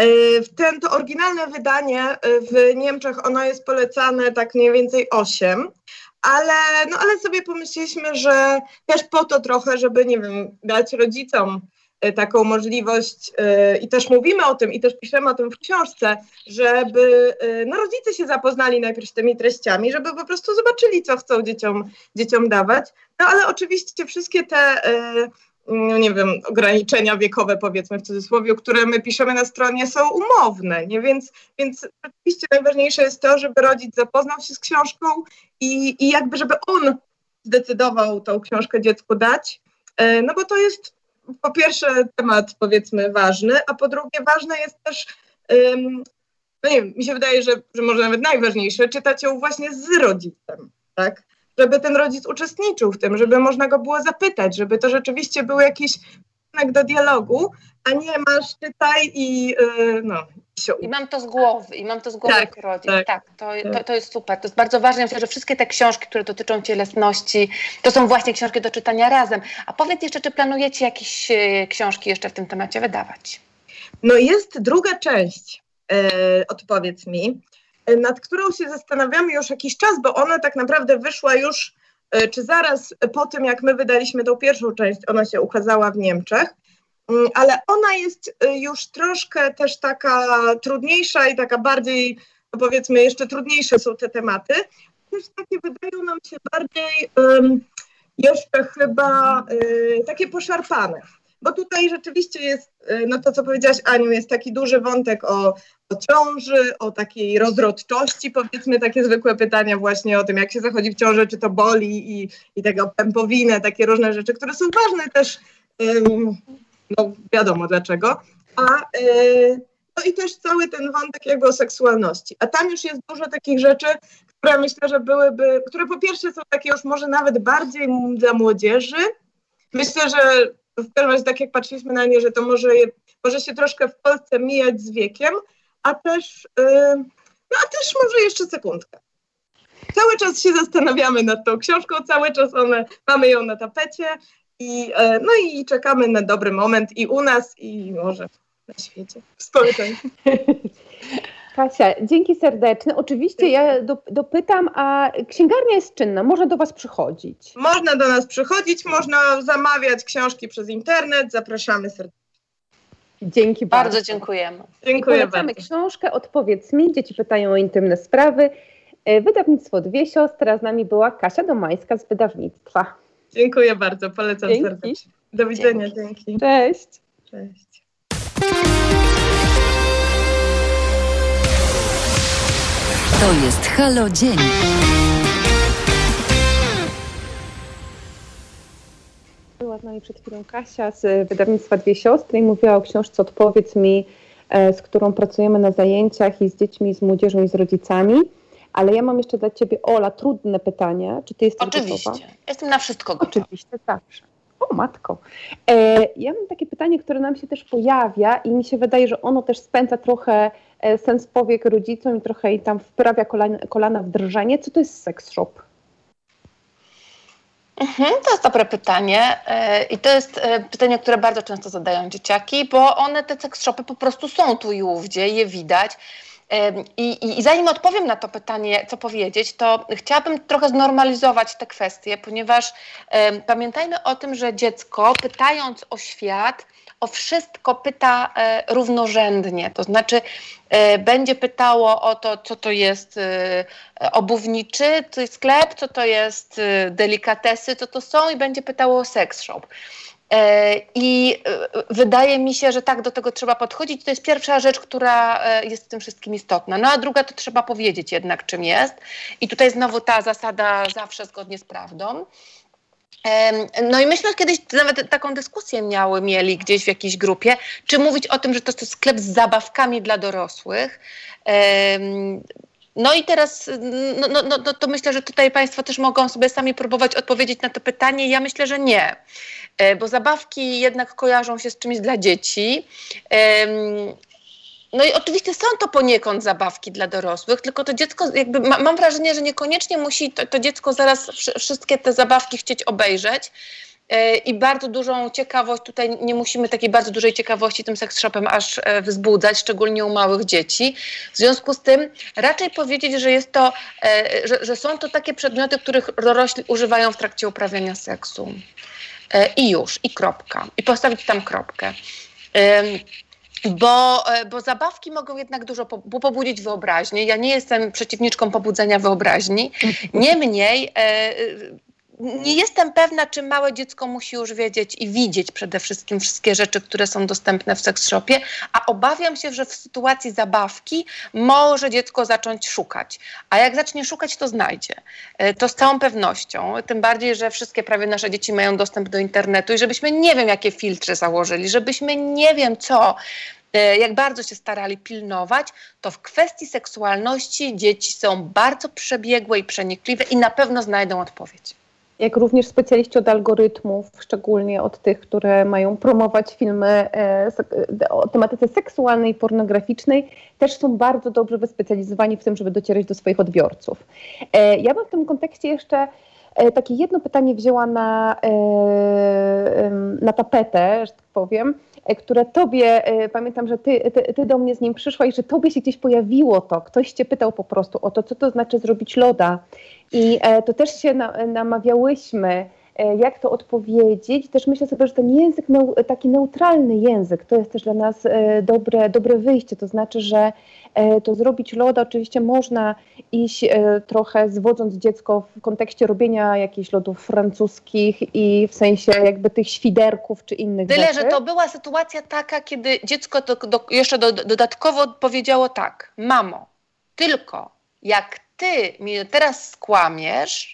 Y, ten to oryginalne wydanie y, w Niemczech ono jest polecane tak mniej więcej 8. Ale, no, ale sobie pomyśleliśmy, że też po to trochę, żeby, nie wiem, dać rodzicom y, taką możliwość y, i też mówimy o tym i też piszemy o tym w książce, żeby y, no, rodzice się zapoznali najpierw z tymi treściami, żeby po prostu zobaczyli, co chcą dzieciom, dzieciom dawać. No ale oczywiście wszystkie te, no, nie wiem, ograniczenia wiekowe, powiedzmy w cudzysłowie, które my piszemy na stronie, są umowne, nie? Więc, więc oczywiście najważniejsze jest to, żeby rodzic zapoznał się z książką i, i jakby, żeby on zdecydował tą książkę dziecku dać, y, no bo to jest po pierwsze temat powiedzmy ważny, a po drugie ważne jest też, no nie wiem, mi się wydaje, że, że może nawet najważniejsze, czytać ją właśnie z rodzicem, tak? Żeby ten rodzic uczestniczył w tym, żeby można go było zapytać, żeby to rzeczywiście był jakiś do dialogu, a nie masz czytaj i yy, no, i mam to z głowy, i mam to z głowy Tak, jako rodzic. tak, Tak, to, to, to jest super. To jest bardzo ważne. Myślę, że wszystkie te książki, które dotyczą cielesności, to są właśnie książki do czytania razem. A powiedz jeszcze, czy planujecie jakieś e, książki jeszcze w tym temacie wydawać? No jest druga część, e, odpowiedz mi, nad którą się zastanawiamy już jakiś czas, bo ona tak naprawdę wyszła już, e, czy zaraz po tym, jak my wydaliśmy tą pierwszą część, ona się ukazała w Niemczech, Mm, ale ona jest e, już troszkę też taka trudniejsza i taka bardziej, no powiedzmy, jeszcze trudniejsze są te tematy. Też takie wydają nam się bardziej em, jeszcze chyba e, takie poszarpane. Bo tutaj rzeczywiście jest, y, no to co powiedziałaś Aniu, jest taki duży wątek o, o ciąży, o takiej rozrodczości, powiedzmy takie zwykłe pytania właśnie o tym, jak się zachodzi w ciąży, czy to boli i, i tego pępowinę, takie różne rzeczy, które są ważne też, ym, no wiadomo dlaczego, a y, no i też cały ten wątek jakby o seksualności. A tam już jest dużo takich rzeczy, które myślę, że byłyby, które po pierwsze są takie już może nawet bardziej dla młodzieży. Myślę, że w każdym tak jak patrzyliśmy na nie, że to może, może się troszkę w Polsce mijać z wiekiem, a też, yy, no a też może jeszcze sekundkę. Cały czas się zastanawiamy nad tą książką, cały czas one, mamy ją na tapecie i, e, no i czekamy na dobry moment i u nas, i może na świecie, w społeczeństwie. Kasia, dzięki serdeczne. Oczywiście ja do, dopytam, a księgarnia jest czynna, można do Was przychodzić. Można do nas przychodzić, można zamawiać książki przez internet, zapraszamy serdecznie. Dzięki bardzo. Bardzo dziękujemy. Dziękuję Polecamy bardzo. książkę Odpowiedz mi, dzieci pytają o intymne sprawy. E, Wydawnictwo Dwie Siostry, a z nami była Kasia Domańska z wydawnictwa. Dziękuję bardzo, polecam Dzięki. serdecznie. Do widzenia, dzięki. Cześć. Cześć. To jest Halo Dzień. Była z nami przed chwilą Kasia z wydawnictwa Dwie Siostry i mówiła o książce Odpowiedz mi, e, z którą pracujemy na zajęciach i z dziećmi, z młodzieżą i z rodzicami. Ale ja mam jeszcze dla Ciebie, Ola, trudne pytanie. Czy Ty jesteś Oczywiście. gotowa? Jestem na wszystko gotowa. Oczywiście, zawsze. O matko. E, ja mam takie pytanie, które nam się też pojawia i mi się wydaje, że ono też spędza trochę e, sens powiek rodzicom i trochę i tam wprawia kolana, kolana w drżenie. Co to jest sex shop? Mhm, to jest dobre pytanie e, i to jest e, pytanie, które bardzo często zadają dzieciaki, bo one, te sex shopy po prostu są tu i ówdzie, je widać. I, I, zanim odpowiem na to pytanie, co powiedzieć, to chciałabym trochę znormalizować te kwestie, ponieważ pamiętajmy o tym, że dziecko pytając o świat, o wszystko pyta e, równorzędnie. To znaczy, e, będzie pytało o to, co to jest e, obuwniczy sklep, co to jest delikatesy, co to są, i będzie pytało o sex shop. E, I e, wydaje mi się, że tak do tego trzeba podchodzić. To jest pierwsza rzecz, która e, jest w tym wszystkim istotna. No a druga to trzeba powiedzieć jednak, czym jest. I tutaj znowu ta zasada zawsze zgodnie z prawdą. No i myśmy kiedyś nawet taką dyskusję miały, mieli gdzieś w jakiejś grupie, czy mówić o tym, że to jest sklep z zabawkami dla dorosłych. No i teraz, no, no, no, no to myślę, że tutaj Państwo też mogą sobie sami próbować odpowiedzieć na to pytanie. Ja myślę, że nie. E, bo zabawki jednak kojarzą się z czymś dla dzieci. No i oczywiście są to poniekąd zabawki dla dorosłych, tylko to dziecko, jakby ma, mam wrażenie, że niekoniecznie musi to, to dziecko zaraz wszystkie te zabawki chcieć obejrzeć. E, I bardzo dużą ciekawość, tutaj nie musimy takiej bardzo dużej ciekawości tym seks shopem aż e, wzbudzać, szczególnie u małych dzieci. W związku z tym raczej powiedzieć, że jest to, że, że są to takie przedmioty, których dorośli używają w trakcie uprawiania seksu. E, i już, i kropka. I postawić tam kropkę. Bo, e, bo zabawki mogą jednak dużo pobudzić wyobraźnię. Ja nie jestem przeciwniczką pobudzenia wyobraźni. Niemniej e, nie jestem pewna, czy małe dziecko musi już wiedzieć i widzieć przede wszystkim wszystkie rzeczy, które są dostępne w seks shopie, a obawiam się, że w sytuacji zabawki może dziecko zacząć szukać. A jak zacznie szukać, to znajdzie. E, to z całą pewnością. Tym bardziej, że wszystkie prawie nasze dzieci mają dostęp do internetu i żebyśmy nie wiem, jakie filtry założyli, żebyśmy nie wiem co e, jak bardzo się starali pilnować, to w kwestii seksualności dzieci są bardzo przebiegłe i przenikliwe i na pewno znajdą odpowiedź jak również specjaliści od algorytmów, szczególnie od tych, które mają promować filmy e, o tematyce seksualnej i pornograficznej, też są bardzo dobrze wyspecjalizowani w tym, żeby docierać do swoich odbiorców. E, ja bym w tym kontekście jeszcze e, takie jedno pytanie wzięła na, na tapetę, że tak powiem, które tobie, pamiętam, że ty, ty, ty, do mnie z nim przyszłaś, że tobie się gdzieś pojawiło to, ktoś cię pytał po prostu o to, co to znaczy zrobić loda. I e, to też się namawiałyśmy, e, jak to odpowiedzieć. Też myślę sobie, że ten język, taki neutralny język, to jest też dla nas e, dobre, dobre wyjście. To znaczy, że to zrobić loda oczywiście można iść trochę zwodząc dziecko w kontekście robienia jakichś lodów francuskich i w sensie jakby tych świderków czy innych Tyle, rzeczy. że to była sytuacja taka, kiedy dziecko to, do, jeszcze do, dodatkowo powiedziało tak, mamo, tylko jak ty mi teraz skłamiesz, e,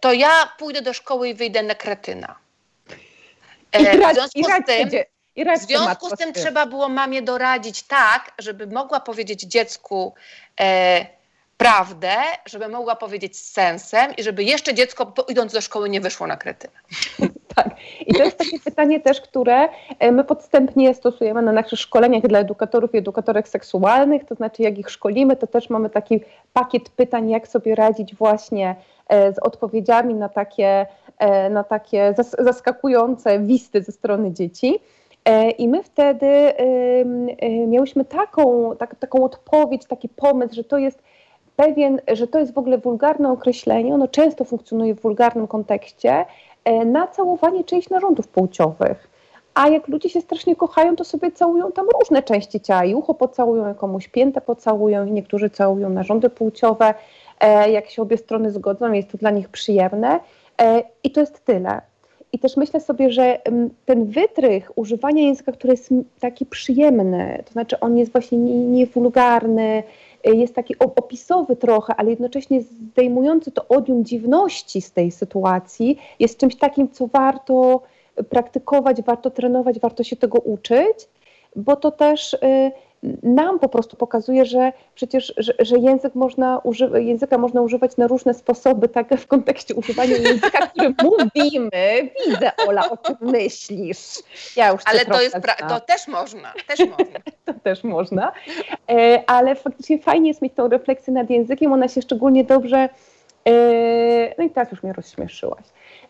to ja pójdę do szkoły i wyjdę na kretyna. E, w związku z tym, w związku z tym trzeba było mamie doradzić tak, żeby mogła powiedzieć dziecku e, prawdę, żeby mogła powiedzieć z sensem i żeby jeszcze dziecko idąc do szkoły nie wyszło na kretyna. Tak. I to jest takie pytanie też, które e, my podstępnie stosujemy na naszych szkoleniach dla edukatorów i edukatorek seksualnych, to znaczy jak ich szkolimy, to też mamy taki pakiet pytań, jak sobie radzić właśnie e, z odpowiedziami na takie, e, na takie zaskakujące wisty ze strony dzieci. I my wtedy miałyśmy taką, tak, taką odpowiedź, taki pomysł, że to jest pewien, że to jest w ogóle wulgarne określenie, ono często funkcjonuje w wulgarnym kontekście, na całowanie czyichś narządów płciowych. A jak ludzie się strasznie kochają, to sobie całują tam różne części ciała. I ucho pocałują, komuś piętę pocałują, i niektórzy całują narządy płciowe. E, jak się obie strony zgodzą, jest to dla nich przyjemne. E, I to jest tyle. I też myślę sobie, że mm, ten wytrych używania języka, który jest taki przyjemny, to znaczy on jest właśnie niewulgarny, Y, jest taki opisowy trochę, ale jednocześnie zdejmujący to odium dziwności z tej sytuacji, jest czymś takim, co warto praktykować, warto trenować, warto się tego uczyć, bo to też y, nam po prostu pokazuje, że przecież że, że język można uży- języka można używać na różne sposoby, tak w kontekście używania języka, który mówimy. Widzę, Ola, o czym myślisz. Ja już ale to, jest pra- to też można, też można. to też można, e, ale faktycznie fajnie jest mieć tą refleksję nad językiem, ona się szczególnie dobrze, e, no i teraz już mnie rozśmieszyłaś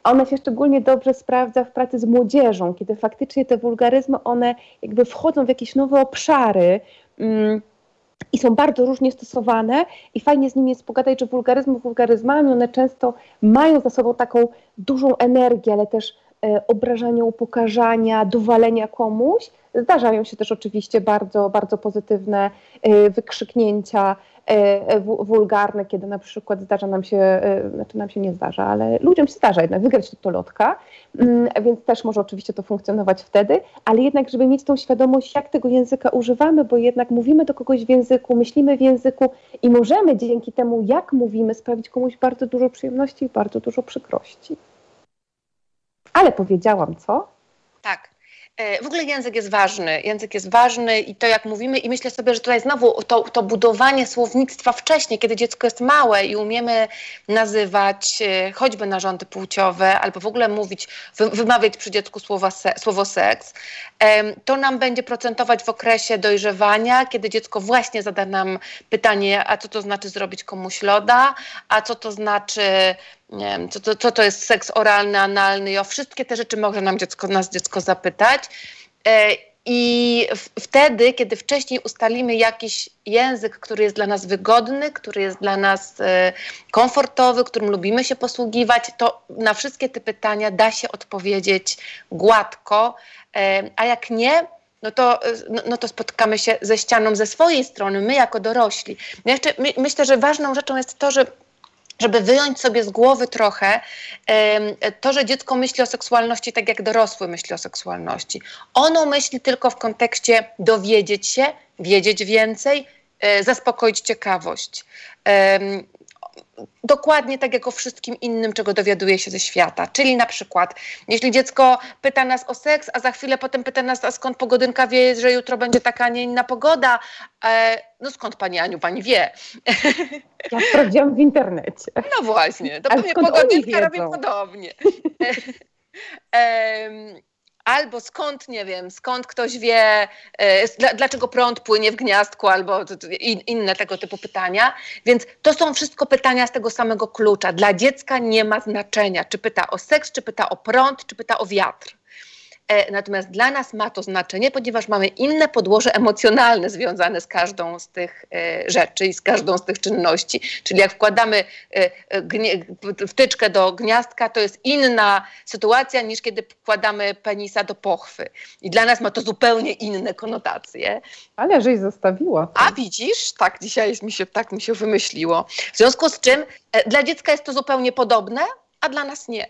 ona się szczególnie dobrze sprawdza w pracy z młodzieżą, kiedy faktycznie te wulgaryzmy, one jakby wchodzą w jakieś nowe obszary, mm, i są bardzo różnie stosowane i fajnie z nimi jest pogadać, że wulgaryzmy wulgaryzmami, one często mają za sobą taką dużą energię, ale też e, obrażania, upokarzania, dowalenia komuś. Zdarzają się też oczywiście bardzo, bardzo pozytywne e, wykrzyknięcia, wulgarne, kiedy na przykład zdarza nam się, e, znaczy nam się nie zdarza, ale ludziom się zdarza jednak wygrać to lotka, mm, więc też może oczywiście to funkcjonować wtedy, ale jednak, żeby mieć tą świadomość, jak tego języka używamy, bo jednak mówimy do kogoś w języku, myślimy w języku i możemy dzięki temu, jak mówimy, sprawić komuś bardzo dużo przyjemności i bardzo dużo przykrości. Ale powiedziałam, co? Tak. E, w ogóle język jest ważny. Język jest ważny i to, jak mówimy, i myślę sobie, że tutaj znowu to, to budowanie słownictwa wcześniej, kiedy dziecko jest małe i umiemy nazywać e, choćby narządy płciowe, albo w ogóle mówić, wymawiać przy dziecku słowa se, słowo seks, to nam będzie procentować w okresie dojrzewania, kiedy dziecko właśnie zada nam pytanie, a co to znaczy zrobić komuś loda, a co to znaczy nie wiem, co, co, co to jest seks oralny, analny o wszystkie te rzeczy może nam dziecko, nas dziecko zapytać. E, I wtedy, kiedy wcześniej ustalimy jakiś język, który jest dla nas wygodny, który jest dla nas e, komfortowy, którym lubimy się posługiwać, to na wszystkie te pytania da się odpowiedzieć gładko, e, a jak nie, no to, no, no, to spotkamy się ze ścianą ze swojej strony, my jako dorośli. Jeszcze my, myślę, że ważną rzeczą jest to, że żeby wyjąć sobie z głowy trochę to, że dziecko myśli o seksualności tak jak dorosły myśli o seksualności. Ono myśli tylko w kontekście dowiedzieć się, wiedzieć więcej, e, zaspokoić ciekawość dokładnie tak jak o wszystkim innym, czego dowiaduje się ze świata. Czyli na przykład, jeśli dziecko pyta nas o seks, a za chwilę potem pyta nas, a skąd pogodynka wie, że jutro będzie taka, a nie inna pogoda, e, no skąd pani Aniu, pani wie? Ja sprawdziłam w internecie. No właśnie, to pewnie pogodynka robi podobnie. e, albo skąd, nie wiem, skąd ktoś wie, e, dlaczego prąd płynie w gniazdku, albo inne tego typu pytania. Więc to są wszystko pytania z tego samego klucza. Dla dziecka nie ma znaczenia, czy pyta o seks, czy pyta o prąd, czy pyta o wiatr. E, natomiast dla nas ma to znaczenie, ponieważ mamy inne podłoże emocjonalne związane z każdą z tych e, rzeczy i z każdą z tych czynności. Czyli jak wkładamy e, wtyczkę do gniazdka, to jest inna sytuacja niż kiedy wkładamy penisa do pochwy. I dla nas ma to zupełnie inne konotacje. Ale żeś zostawiła. A widzisz, tak dzisiaj mi się, tak mi się wymyśliło. W związku z czym dla dziecka jest to zupełnie podobne, a dla nas nie.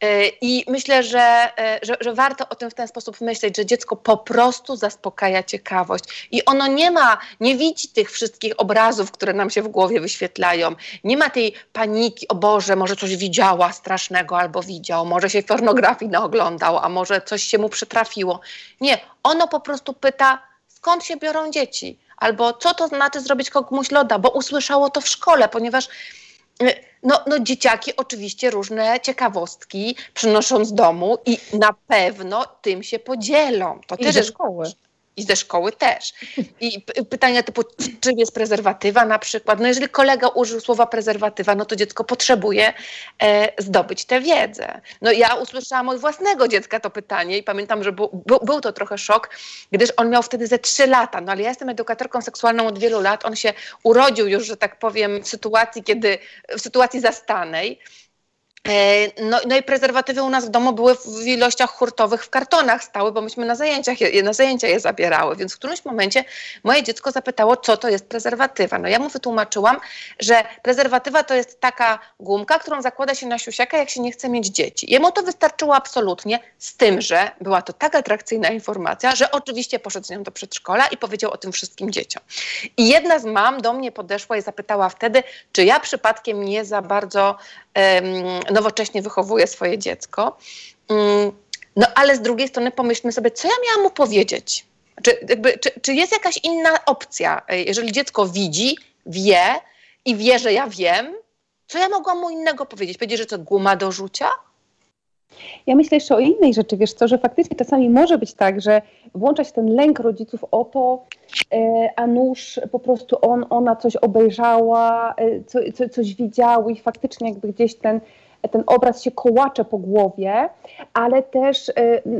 E, I myślę, że, e, że, że, warto o tym w ten sposób myśleć, że dziecko po prostu zaspokaja ciekawość. I ono nie ma, nie widzi tych wszystkich obrazów, które nam się w głowie wyświetlają. Nie ma tej paniki, o Boże, może coś widziała strasznego albo widział, może się pornografii naoglądał, a może coś się mu przytrafiło. Nie, ono po prostu pyta, skąd się biorą dzieci? Albo co to znaczy zrobić komuś loda, bo usłyszało to w szkole, ponieważ no, no dzieciaki oczywiście różne ciekawostki przynoszą z domu i na pewno tym się podzielą. To I też szkoły i ze szkoły też. I pytania typu, czym jest prezerwatywa na przykład. No jeżeli kolega użył słowa prezerwatywa, no to dziecko potrzebuje e, zdobyć tę wiedzę. No ja usłyszałam od własnego dziecka to pytanie i pamiętam, że bu, bu, był to trochę szok, gdyż on miał wtedy ze trzy lata. No ale ja jestem edukatorką seksualną od wielu lat. On się urodził już, że tak powiem, w sytuacji, kiedy, w sytuacji zastanej. E, no, no, i prezerwatywy u nas w domu były w ilościach hurtowych w kartonach stały, bo myśmy na, zajęciach je, na zajęcia je zabierały. Więc w którymś momencie moje dziecko zapytało, co to jest prezerwatywa. No ja mu wytłumaczyłam, że prezerwatywa to jest taka gumka, którą zakłada się na siusiaka, jak się nie chce mieć dzieci. Jemu to wystarczyło absolutnie, z tym, że była to tak atrakcyjna informacja, że oczywiście poszedł z nią do przedszkola i powiedział o tym wszystkim dzieciom. I jedna z mam do mnie podeszła i zapytała wtedy, czy ja przypadkiem nie za bardzo nowocześnie wychowuje swoje dziecko. Mm, no ale z drugiej strony pomyślmy sobie, co ja miałam mu powiedzieć? Czy, jakby, czy, czy jest jakaś inna opcja? Jeżeli dziecko widzi, wie i wie, że ja wiem, co ja mogłam mu innego powiedzieć? Powiedzieć, że to guma do rzucia? Ja myślę jeszcze o innej rzeczy, wiesz co, że faktycznie czasami może być tak, że włącza się ten lęk rodziców o to, e, a nóż po prostu on, ona coś obejrzała, e, co, co, coś widział i faktycznie jakby gdzieś ten ten obraz się kołacze po głowie, ale też y,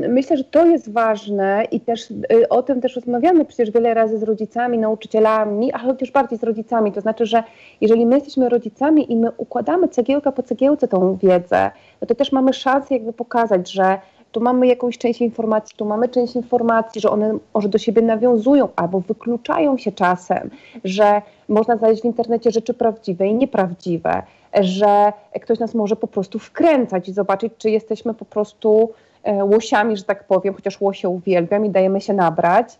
myślę, że to jest ważne i też y, o tym też rozmawiamy przecież wiele razy z rodzicami, nauczycielami, ale chociaż bardziej z rodzicami. To znaczy, że jeżeli my jesteśmy rodzicami i my układamy cegiełka po cegiełce tą wiedzę, no to też mamy szansę jakby pokazać, że tu mamy jakąś część informacji, tu mamy część informacji, że one może do siebie nawiązują albo wykluczają się czasem, że można znaleźć w internecie rzeczy prawdziwe i nieprawdziwe, że ktoś nas może po prostu wkręcać i zobaczyć, czy jesteśmy po prostu e, łosiami, że tak powiem, chociaż łosie uwielbiam i dajemy się nabrać,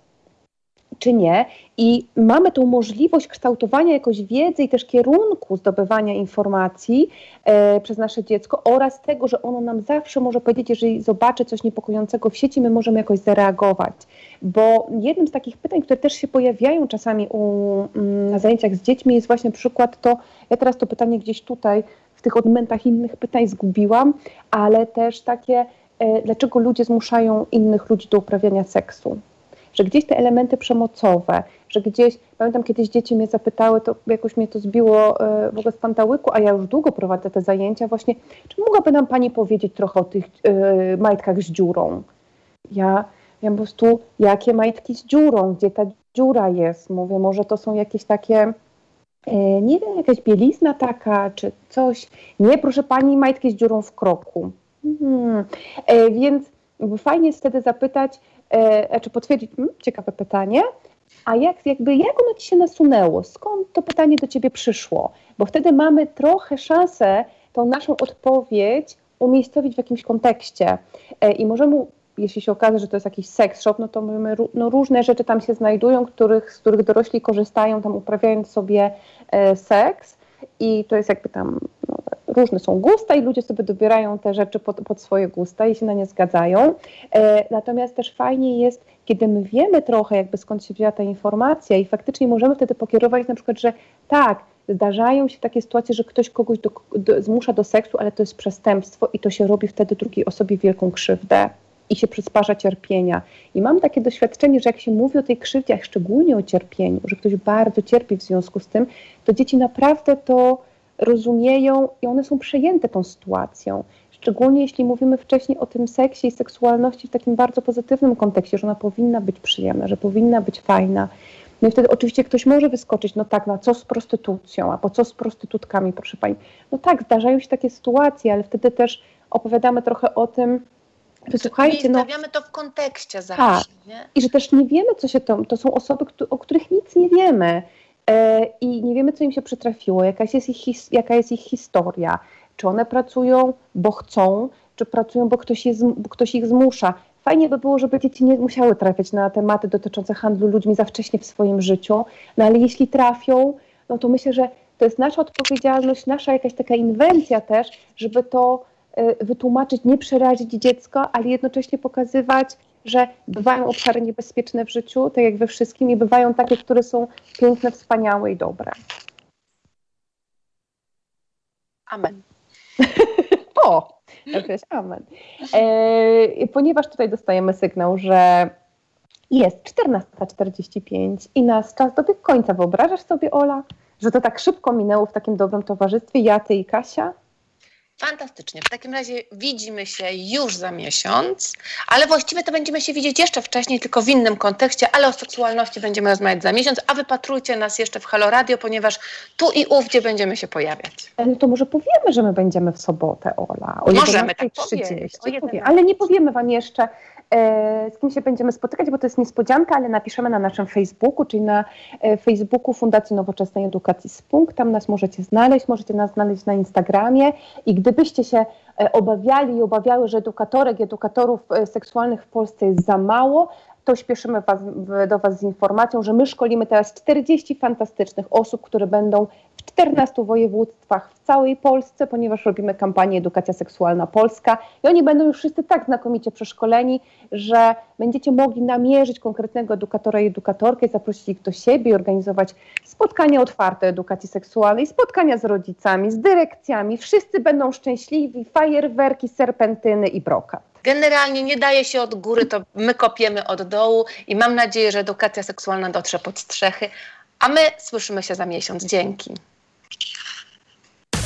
czy nie. I mamy tą możliwość kształtowania jakoś wiedzy i też kierunku zdobywania informacji e, przez nasze dziecko oraz tego, że ono nam zawsze może powiedzieć, jeżeli zobaczy coś niepokojącego w sieci, my możemy jakoś zareagować. Bo jednym z takich pytań, które też się pojawiają czasami u, mm, na zajęciach z dziećmi jest właśnie przykład to, ja teraz to pytanie gdzieś tutaj w tych odmętach innych pytań zgubiłam, ale też takie, e, dlaczego ludzie zmuszają innych ludzi do uprawiania seksu że gdzieś te elementy przemocowe, że gdzieś, pamiętam kiedyś dzieci mnie zapytały, to jakoś mnie to zbiło e, w ogóle z pantałyku, a ja już długo prowadzę te zajęcia właśnie, czy mogłaby nam Pani powiedzieć trochę o tych y, majtkach z dziurą? Ja, ja po prostu, jakie majtki z dziurą, gdzie ta dziura jest? Mówię, może to są jakieś takie, y, nie wiem, jakaś bielizna taka, czy coś. Nie, proszę Pani, majtki z dziurą w kroku. Hmm. Więc fajnie jest wtedy zapytać, e, znaczy potwierdzić, hmm, ciekawe pytanie, a jak, jakby, jak ono ci się nasunęło? Skąd to pytanie do ciebie przyszło? Bo wtedy mamy trochę szansę tą naszą odpowiedź umiejscowić w jakimś kontekście e, i możemy jeśli się okaże, że to jest jakiś seks shop, no to my, no różne rzeczy tam się znajdują, których, z których dorośli korzystają, tam uprawiając sobie e, seks i to jest jakby tam różne są gusta i ludzie sobie dobierają te rzeczy pod, pod swoje gusta i się na nie zgadzają. E, natomiast też fajnie jest, kiedy my wiemy trochę jakby skąd się wzięła ta informacja i faktycznie możemy wtedy pokierować na przykład, że tak, zdarzają się takie sytuacje, że ktoś kogoś do, do, zmusza do seksu, ale to jest przestępstwo i to się robi wtedy drugiej osobie wielką krzywdę i się przysparza cierpienia. I mam takie doświadczenie, że jak się mówi o tej krzywdzie, a szczególnie o cierpieniu, że ktoś bardzo cierpi w związku z tym, to dzieci naprawdę to rozumieją i one są przejęte tą sytuacją. Szczególnie jeśli mówimy wcześniej o tym seksie i seksualności w takim bardzo pozytywnym kontekście, że ona powinna być przyjemna, że powinna być fajna. No i wtedy oczywiście ktoś może wyskoczyć, no tak, no co z prostytucją, a po co z prostytutkami, proszę pani. No tak, zdarzają się takie sytuacje, ale wtedy też opowiadamy trochę o tym, że słuchajcie, no... Stawiamy to w kontekście zawsze, tak. nie? I że też nie wiemy, co się to... To są osoby, o których nic nie wiemy. E, i nie wiemy, co im się przytrafiło, jaka jest, ich, jaka jest ich historia. Czy one pracują, bo chcą, czy pracują, bo ktoś, je, ktoś ich zmusza. Fajnie by było, żeby dzieci nie musiały trafiać na tematy dotyczące handlu ludźmi za wcześnie w swoim życiu, no ale jeśli trafią, no to myślę, że to jest nasza odpowiedzialność, nasza jakaś taka inwencja też, żeby to y, wytłumaczyć, nie przerazić dziecka, ale jednocześnie pokazywać, że bywają obszary niebezpieczne w życiu, tak jak we wszystkim, i bywają takie, które są piękne, wspaniałe i dobre. Amen. o, jakaś amen. E, ponieważ tutaj dostajemy sygnał, że jest 14.45 i nas czas dobiegł końca. Wyobrażasz sobie, Ola, że to tak szybko minęło w takim dobrym towarzystwie, ja, ty i Kasia? Fantastycznie. W takim razie widzimy się już za miesiąc, ale właściwie to będziemy się widzieć jeszcze wcześniej, tylko w innym kontekście, ale o seksualności będziemy rozmawiać za miesiąc, a wypatrujcie nas jeszcze w Halo Radio, ponieważ tu i ówdzie będziemy się pojawiać. No to może powiemy, że my będziemy w sobotę, Ola. O Możemy tak powiedzieć. Ale nie powiemy Wam jeszcze, z kim się będziemy spotykać, bo to jest niespodzianka, ale napiszemy na naszym Facebooku, czyli na e, Facebooku Fundacji Nowoczesnej Edukacji Spunk. Tam nas możecie znaleźć, możecie nas znaleźć na Instagramie i gdybyście się e, obawiali i obawiały, że edukatorek, edukatorów seksualnych w Polsce jest za mało, to śpieszymy was, do Was z informacją, że my szkolimy teraz 40 fantastycznych osób, które będą w 14 województwach w całej Polsce, ponieważ robimy kampanię Edukacja Seksualna Polska. I oni będą już wszyscy tak znakomicie przeszkoleni, że będziecie mogli namierzyć konkretnego edukatora i edukatorkę, zaprosić ich do siebie organizować spotkania otwarte edukacji seksualnej, spotkania z rodzicami, z dyrekcjami. Wszyscy będą szczęśliwi, fajerwerki, serpentyny i brokat. Generalnie nie daje się od góry, to my kopiemy od dołu i mam nadzieję, że edukacja seksualna dotrze pod strzechy, a my słyszymy się za miesiąc. Dzięki.